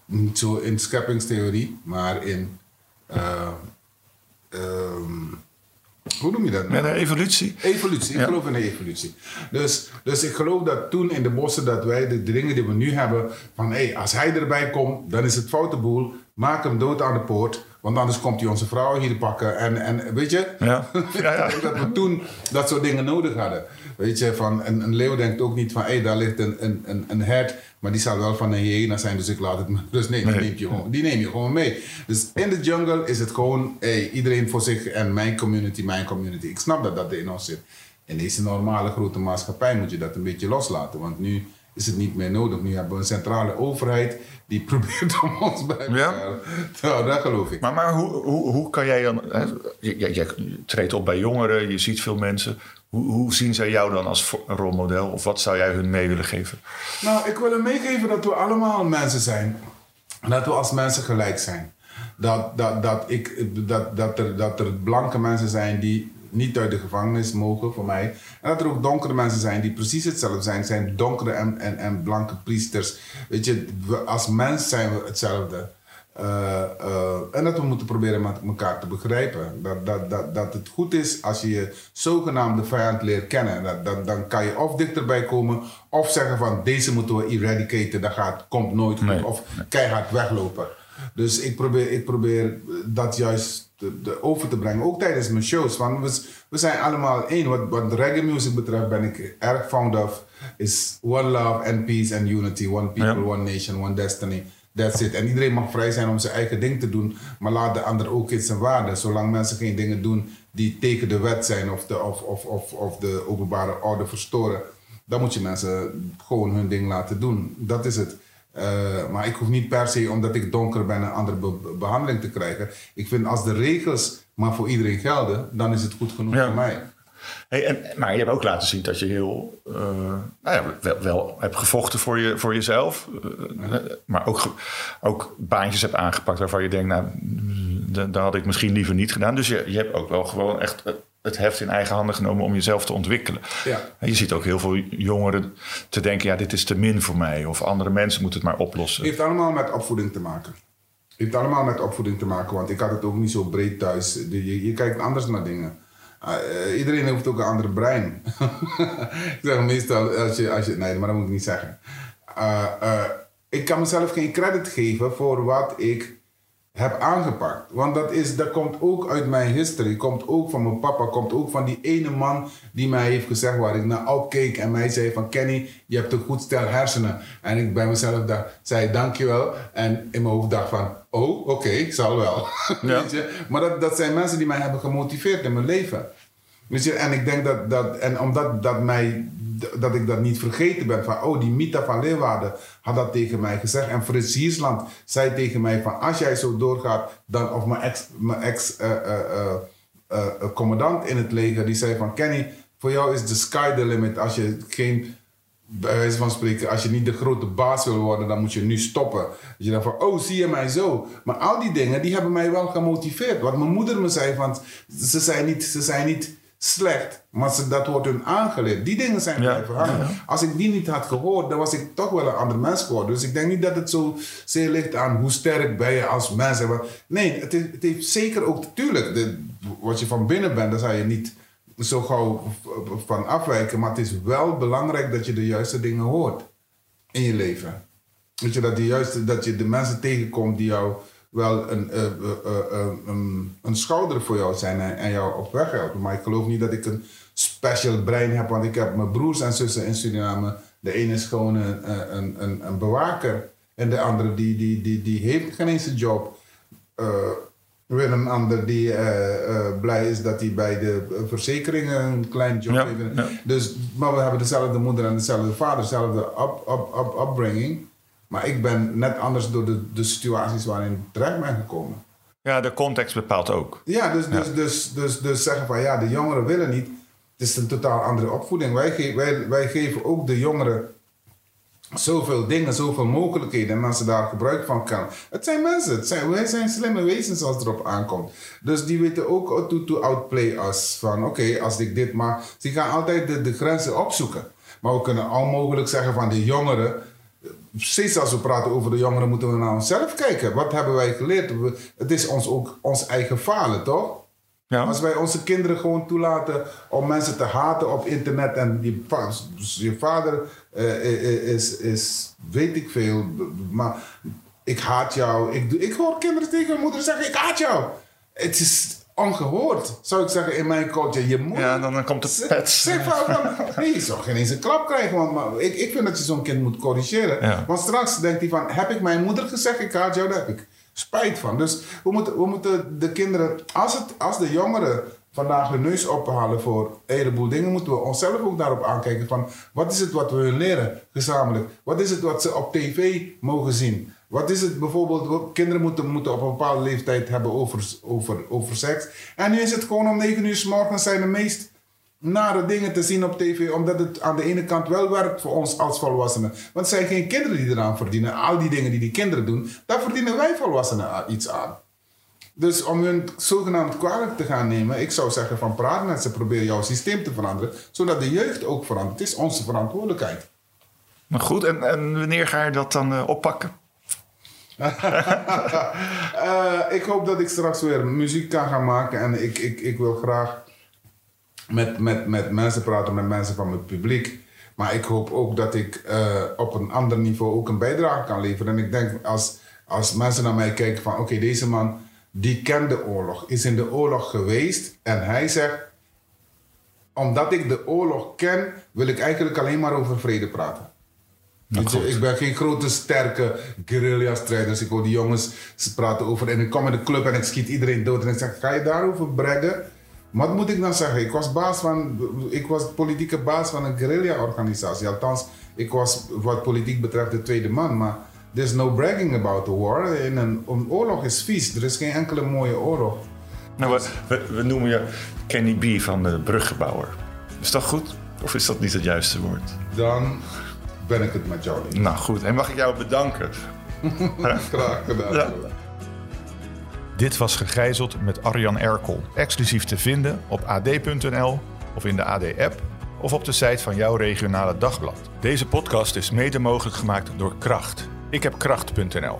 Speaker 3: niet zo in scheppingstheorie, maar in. Uh, um, hoe noem je dat?
Speaker 2: Met een evolutie?
Speaker 3: Evolutie, ik geloof in de evolutie. Dus, dus ik geloof dat toen in de bossen dat wij de, dingen die we nu hebben, van hé, hey, als hij erbij komt, dan is het foute boel, maak hem dood aan de poort, Want anders komt hij onze vrouwen hier pakken. En, en weet je,
Speaker 2: Ja. Ja, ja.
Speaker 3: dat we toen dat soort dingen nodig hadden. Weet je, van een, een leeuw denkt ook niet van, hé, daar ligt een, een, een, een hert, maar die zal wel van een hyena zijn, dus ik laat het maar. Dus nee, die,
Speaker 2: Nee.
Speaker 3: neem je gewoon, die neem je gewoon mee. Dus in de jungle is het gewoon, hé, iedereen voor zich en mijn community, mijn community. Ik snap dat dat in ons zit. In deze normale grote maatschappij moet je dat een beetje loslaten, want nu is het niet meer nodig. Nu hebben we een centrale overheid die probeert om ons bij elkaar te houden. Dat geloof ik.
Speaker 2: Maar, maar hoe, hoe, hoe kan jij dan... Hè, je treedt op bij jongeren, je ziet veel mensen. Hoe, hoe zien zij jou dan als rolmodel? Of wat zou jij hun mee willen geven?
Speaker 3: Nou, ik wil hem meegeven dat we allemaal mensen zijn. Dat we als mensen gelijk zijn. Dat, dat, dat, ik, dat, dat, er, dat er blanke mensen zijn die niet uit de gevangenis mogen voor mij. En dat er ook donkere mensen zijn die precies hetzelfde zijn. Het zijn donkere en, en, en blanke priesters. Weet je, we, als mens zijn we hetzelfde. Eh, eh, en dat we moeten proberen met elkaar te begrijpen. Dat, dat, dat, dat het goed is als je je zogenaamde vijand leert kennen. Dat, dat, dan kan je of dichterbij komen of zeggen van deze moeten we eradicaten. Dat gaat, komt nooit goed.
Speaker 2: Nee.
Speaker 3: Of keihard weglopen. Dus ik probeer, ik probeer dat juist de, de over te brengen. Ook tijdens mijn shows. Want we, we zijn allemaal één. Wat, wat reggae music betreft ben ik erg fond of. Is one love and peace and unity. One people,
Speaker 2: Ja.
Speaker 3: one nation, one destiny. That's it. En iedereen mag vrij zijn om zijn eigen ding te doen. Maar laat de ander ook in zijn waarde. Zolang mensen geen dingen doen die tegen de wet zijn. Of de, of, of, of, of de openbare orde verstoren. Dan moet je mensen gewoon hun ding laten doen. Dat is het. Eh, maar ik hoef niet per se, omdat ik donker ben, een andere be- be- behandeling te krijgen. Ik vind als de regels maar voor iedereen gelden, dan is het goed genoeg
Speaker 2: Ja.
Speaker 3: voor mij.
Speaker 2: Hey, en, maar je hebt ook laten zien dat je heel... eh, nou ja, wel, wel hebt gevochten voor, je, voor jezelf. eh, Maar ook, ook baantjes hebt aangepakt waarvan je denkt... nou, dat dat had ik misschien liever niet gedaan. Dus je, je hebt ook wel gewoon echt het heft in eigen handen genomen... om jezelf te ontwikkelen.
Speaker 3: Ja.
Speaker 2: En je ziet ook heel veel jongeren te denken... ja, dit is te min voor mij. Of andere mensen moeten het maar oplossen.
Speaker 3: heeft allemaal met opvoeding te maken. heeft allemaal met opvoeding te maken, want ik had het ook niet zo breed thuis. Je, je kijkt anders naar dingen. Ah, eh, iedereen heeft ook een ander brein. ik zeg meestal, als je, als je, nee, maar dat moet ik niet zeggen. Ah, eh, ik kan mezelf geen credit geven voor wat ik heb aangepakt. Want dat, is, dat komt ook uit mijn history, komt ook van mijn papa, komt ook van die ene man die mij heeft gezegd waar ik naar opkeek en mij zei van Kenny, je hebt een goed stel hersenen. En ik bij mezelf dacht, zei dankjewel en in mijn hoofd dacht van, oh oké, ik zal wel.
Speaker 2: Ja.
Speaker 3: Weet je? Maar dat, dat zijn mensen die mij hebben gemotiveerd in mijn leven. Weet je, en ik denk dat, dat en omdat dat, mij, dat ik dat niet vergeten ben, van oh, die Mita van Leeuwarden had dat tegen mij gezegd. En Frits zei tegen mij van als jij zo doorgaat, dan, of mijn ex, mijn ex eh, eh, eh, commandant in het leger, die zei van Kenny, voor jou is the sky the limit. Als je geen, bij wijze van spreken, als je niet de grote baas wil worden, dan moet je nu stoppen. Dat je dan van, oh, zie je mij zo. Maar al die dingen, die hebben mij wel gemotiveerd. Wat mijn moeder me zei, van, ze zijn niet, ze zijn niet slecht, maar ze, dat wordt hun aangeleerd. Die dingen zijn
Speaker 2: Ja,
Speaker 3: blijven hangen. Als ik die niet had gehoord, dan was ik toch wel een ander mens geworden. Dus ik denk niet dat het zo zeer ligt aan hoe sterk ben je als mens. Nee, het, heeft- het heeft zeker ook, tuurlijk, de, wat je van binnen bent, daar zou je niet zo gauw van afwijken. Maar het is wel belangrijk dat je de juiste dingen hoort in je leven. Weet je, dat, die juiste, dat je de mensen tegenkomt die jou wel een, eh, eh, eh, een, een schouder voor jou zijn en, en jou op weg helpen. Maar ik geloof niet dat ik een special brein heb, want ik heb mijn broers en zussen in Suriname. De ene is gewoon een, een, een, een bewaker en de andere die, die, die, die heeft geen eens een job. Weer een ander die blij is dat hij bij de verzekeringen een klein job
Speaker 2: Ja,
Speaker 3: heeft.
Speaker 2: ja.
Speaker 3: Dus, maar we hebben dezelfde moeder en dezelfde vader, dezelfde up, up, up, upbringing. Maar ik ben net anders door de, de situaties waarin ik terecht ben gekomen.
Speaker 2: Ja, de context bepaalt ook.
Speaker 3: Ja, dus, dus, Dus, dus, dus zeggen van ja, de jongeren willen niet. Het is een totaal andere opvoeding. Wij, ge- wij, wij geven ook de jongeren zoveel dingen, zoveel mogelijkheden. En als ze daar gebruik van kunnen. Het zijn mensen, het zijn, wij zijn slimme wezens als het erop aankomt. Dus die weten ook to, to outplay us. Van oké, als ik dit mag. Ze gaan altijd de, de grenzen opzoeken. Maar we kunnen al mogelijk zeggen van de jongeren. Precies als we praten over de jongeren, moeten we naar onszelf kijken. Wat hebben wij geleerd? We- Het is ons ook ons eigen falen, toch?
Speaker 2: Ja.
Speaker 3: Als wij onze kinderen gewoon toelaten om mensen te haten op internet en je, va- je vader eh, eh, is, is, weet ik veel, maar ik haat jou. Ik, ik hoor kinderen tegen hun moeder zeggen, ik haat jou. Het is ongehoord, zou ik zeggen, in mijn culture. Je moet...
Speaker 2: Ja, dan, dan komt de
Speaker 3: Zeg-
Speaker 2: pet.
Speaker 3: Zeg van, van, nee, je zou geen eens een klap krijgen. Want maar ik, ik vind dat je zo'n kind moet corrigeren.
Speaker 2: Ja.
Speaker 3: Want straks denkt hij van, heb ik mijn moeder gezegd, ik haat jou, daar heb ik spijt van. Dus we moeten, we moeten de kinderen, als, het, als de jongeren vandaag hun neus ophalen voor een heleboel dingen, moeten we onszelf ook daarop aankijken van, wat is het wat we hun leren gezamenlijk? Wat is het wat ze op tv mogen zien? Wat is het bijvoorbeeld, kinderen moeten, moeten op een bepaalde leeftijd hebben over, over, over seks. En nu is het gewoon om 9 uur s morgens zijn de meest nare dingen te zien op tv, omdat het aan de ene kant wel werkt voor ons als volwassenen. Want het zijn geen kinderen die eraan verdienen. Al die dingen die die kinderen doen, daar verdienen wij volwassenen iets aan. Dus om hun zogenaamd kwalijk te gaan nemen, ik zou zeggen van praat met ze, probeer jouw systeem te veranderen, zodat de jeugd ook verandert. Het is onze verantwoordelijkheid.
Speaker 2: Maar goed, en, en wanneer ga je dat dan eh, oppakken?
Speaker 3: Eh, ik hoop dat ik straks weer muziek kan gaan maken. En ik, ik, ik wil graag met, met, met mensen praten, met mensen van mijn publiek. Maar ik hoop ook dat ik eh, op een ander niveau ook een bijdrage kan leveren. En ik denk als, als mensen naar mij kijken van... Oké, deze man die kent de oorlog, is in de oorlog geweest. En hij zegt... Omdat ik de oorlog ken, wil ik eigenlijk alleen maar over vrede praten. Je, ik ben geen grote, sterke guerrilla-strijders. Ik hoor die jongens ze praten over. En ik kom in de club en ik schiet iedereen dood. En ik zeg: Ga je daarover breggen? Wat moet ik dan zeggen? Ik was, baas van, ik was politieke baas van een guerrilla-organisatie. Althans, ik was wat politiek betreft de tweede man. Maar there's no bragging about the war. En een, een oorlog is vies. Er is geen enkele mooie oorlog.
Speaker 2: Nou, we, we, we noemen je Kenny B van de bruggebouwer. Is dat goed? Of is dat niet het juiste woord?
Speaker 3: Dan ben ik het met jou.
Speaker 2: Nou goed, en mag ik jou bedanken?
Speaker 3: Graag gedaan.
Speaker 2: Ja. Dit was Gegijzeld met Arjan Erkel. Exclusief te vinden op ad.nl of in de AD-app of op de site van jouw regionale dagblad. Deze podcast is mede mogelijk gemaakt door Kracht. Ik heb kracht.nl.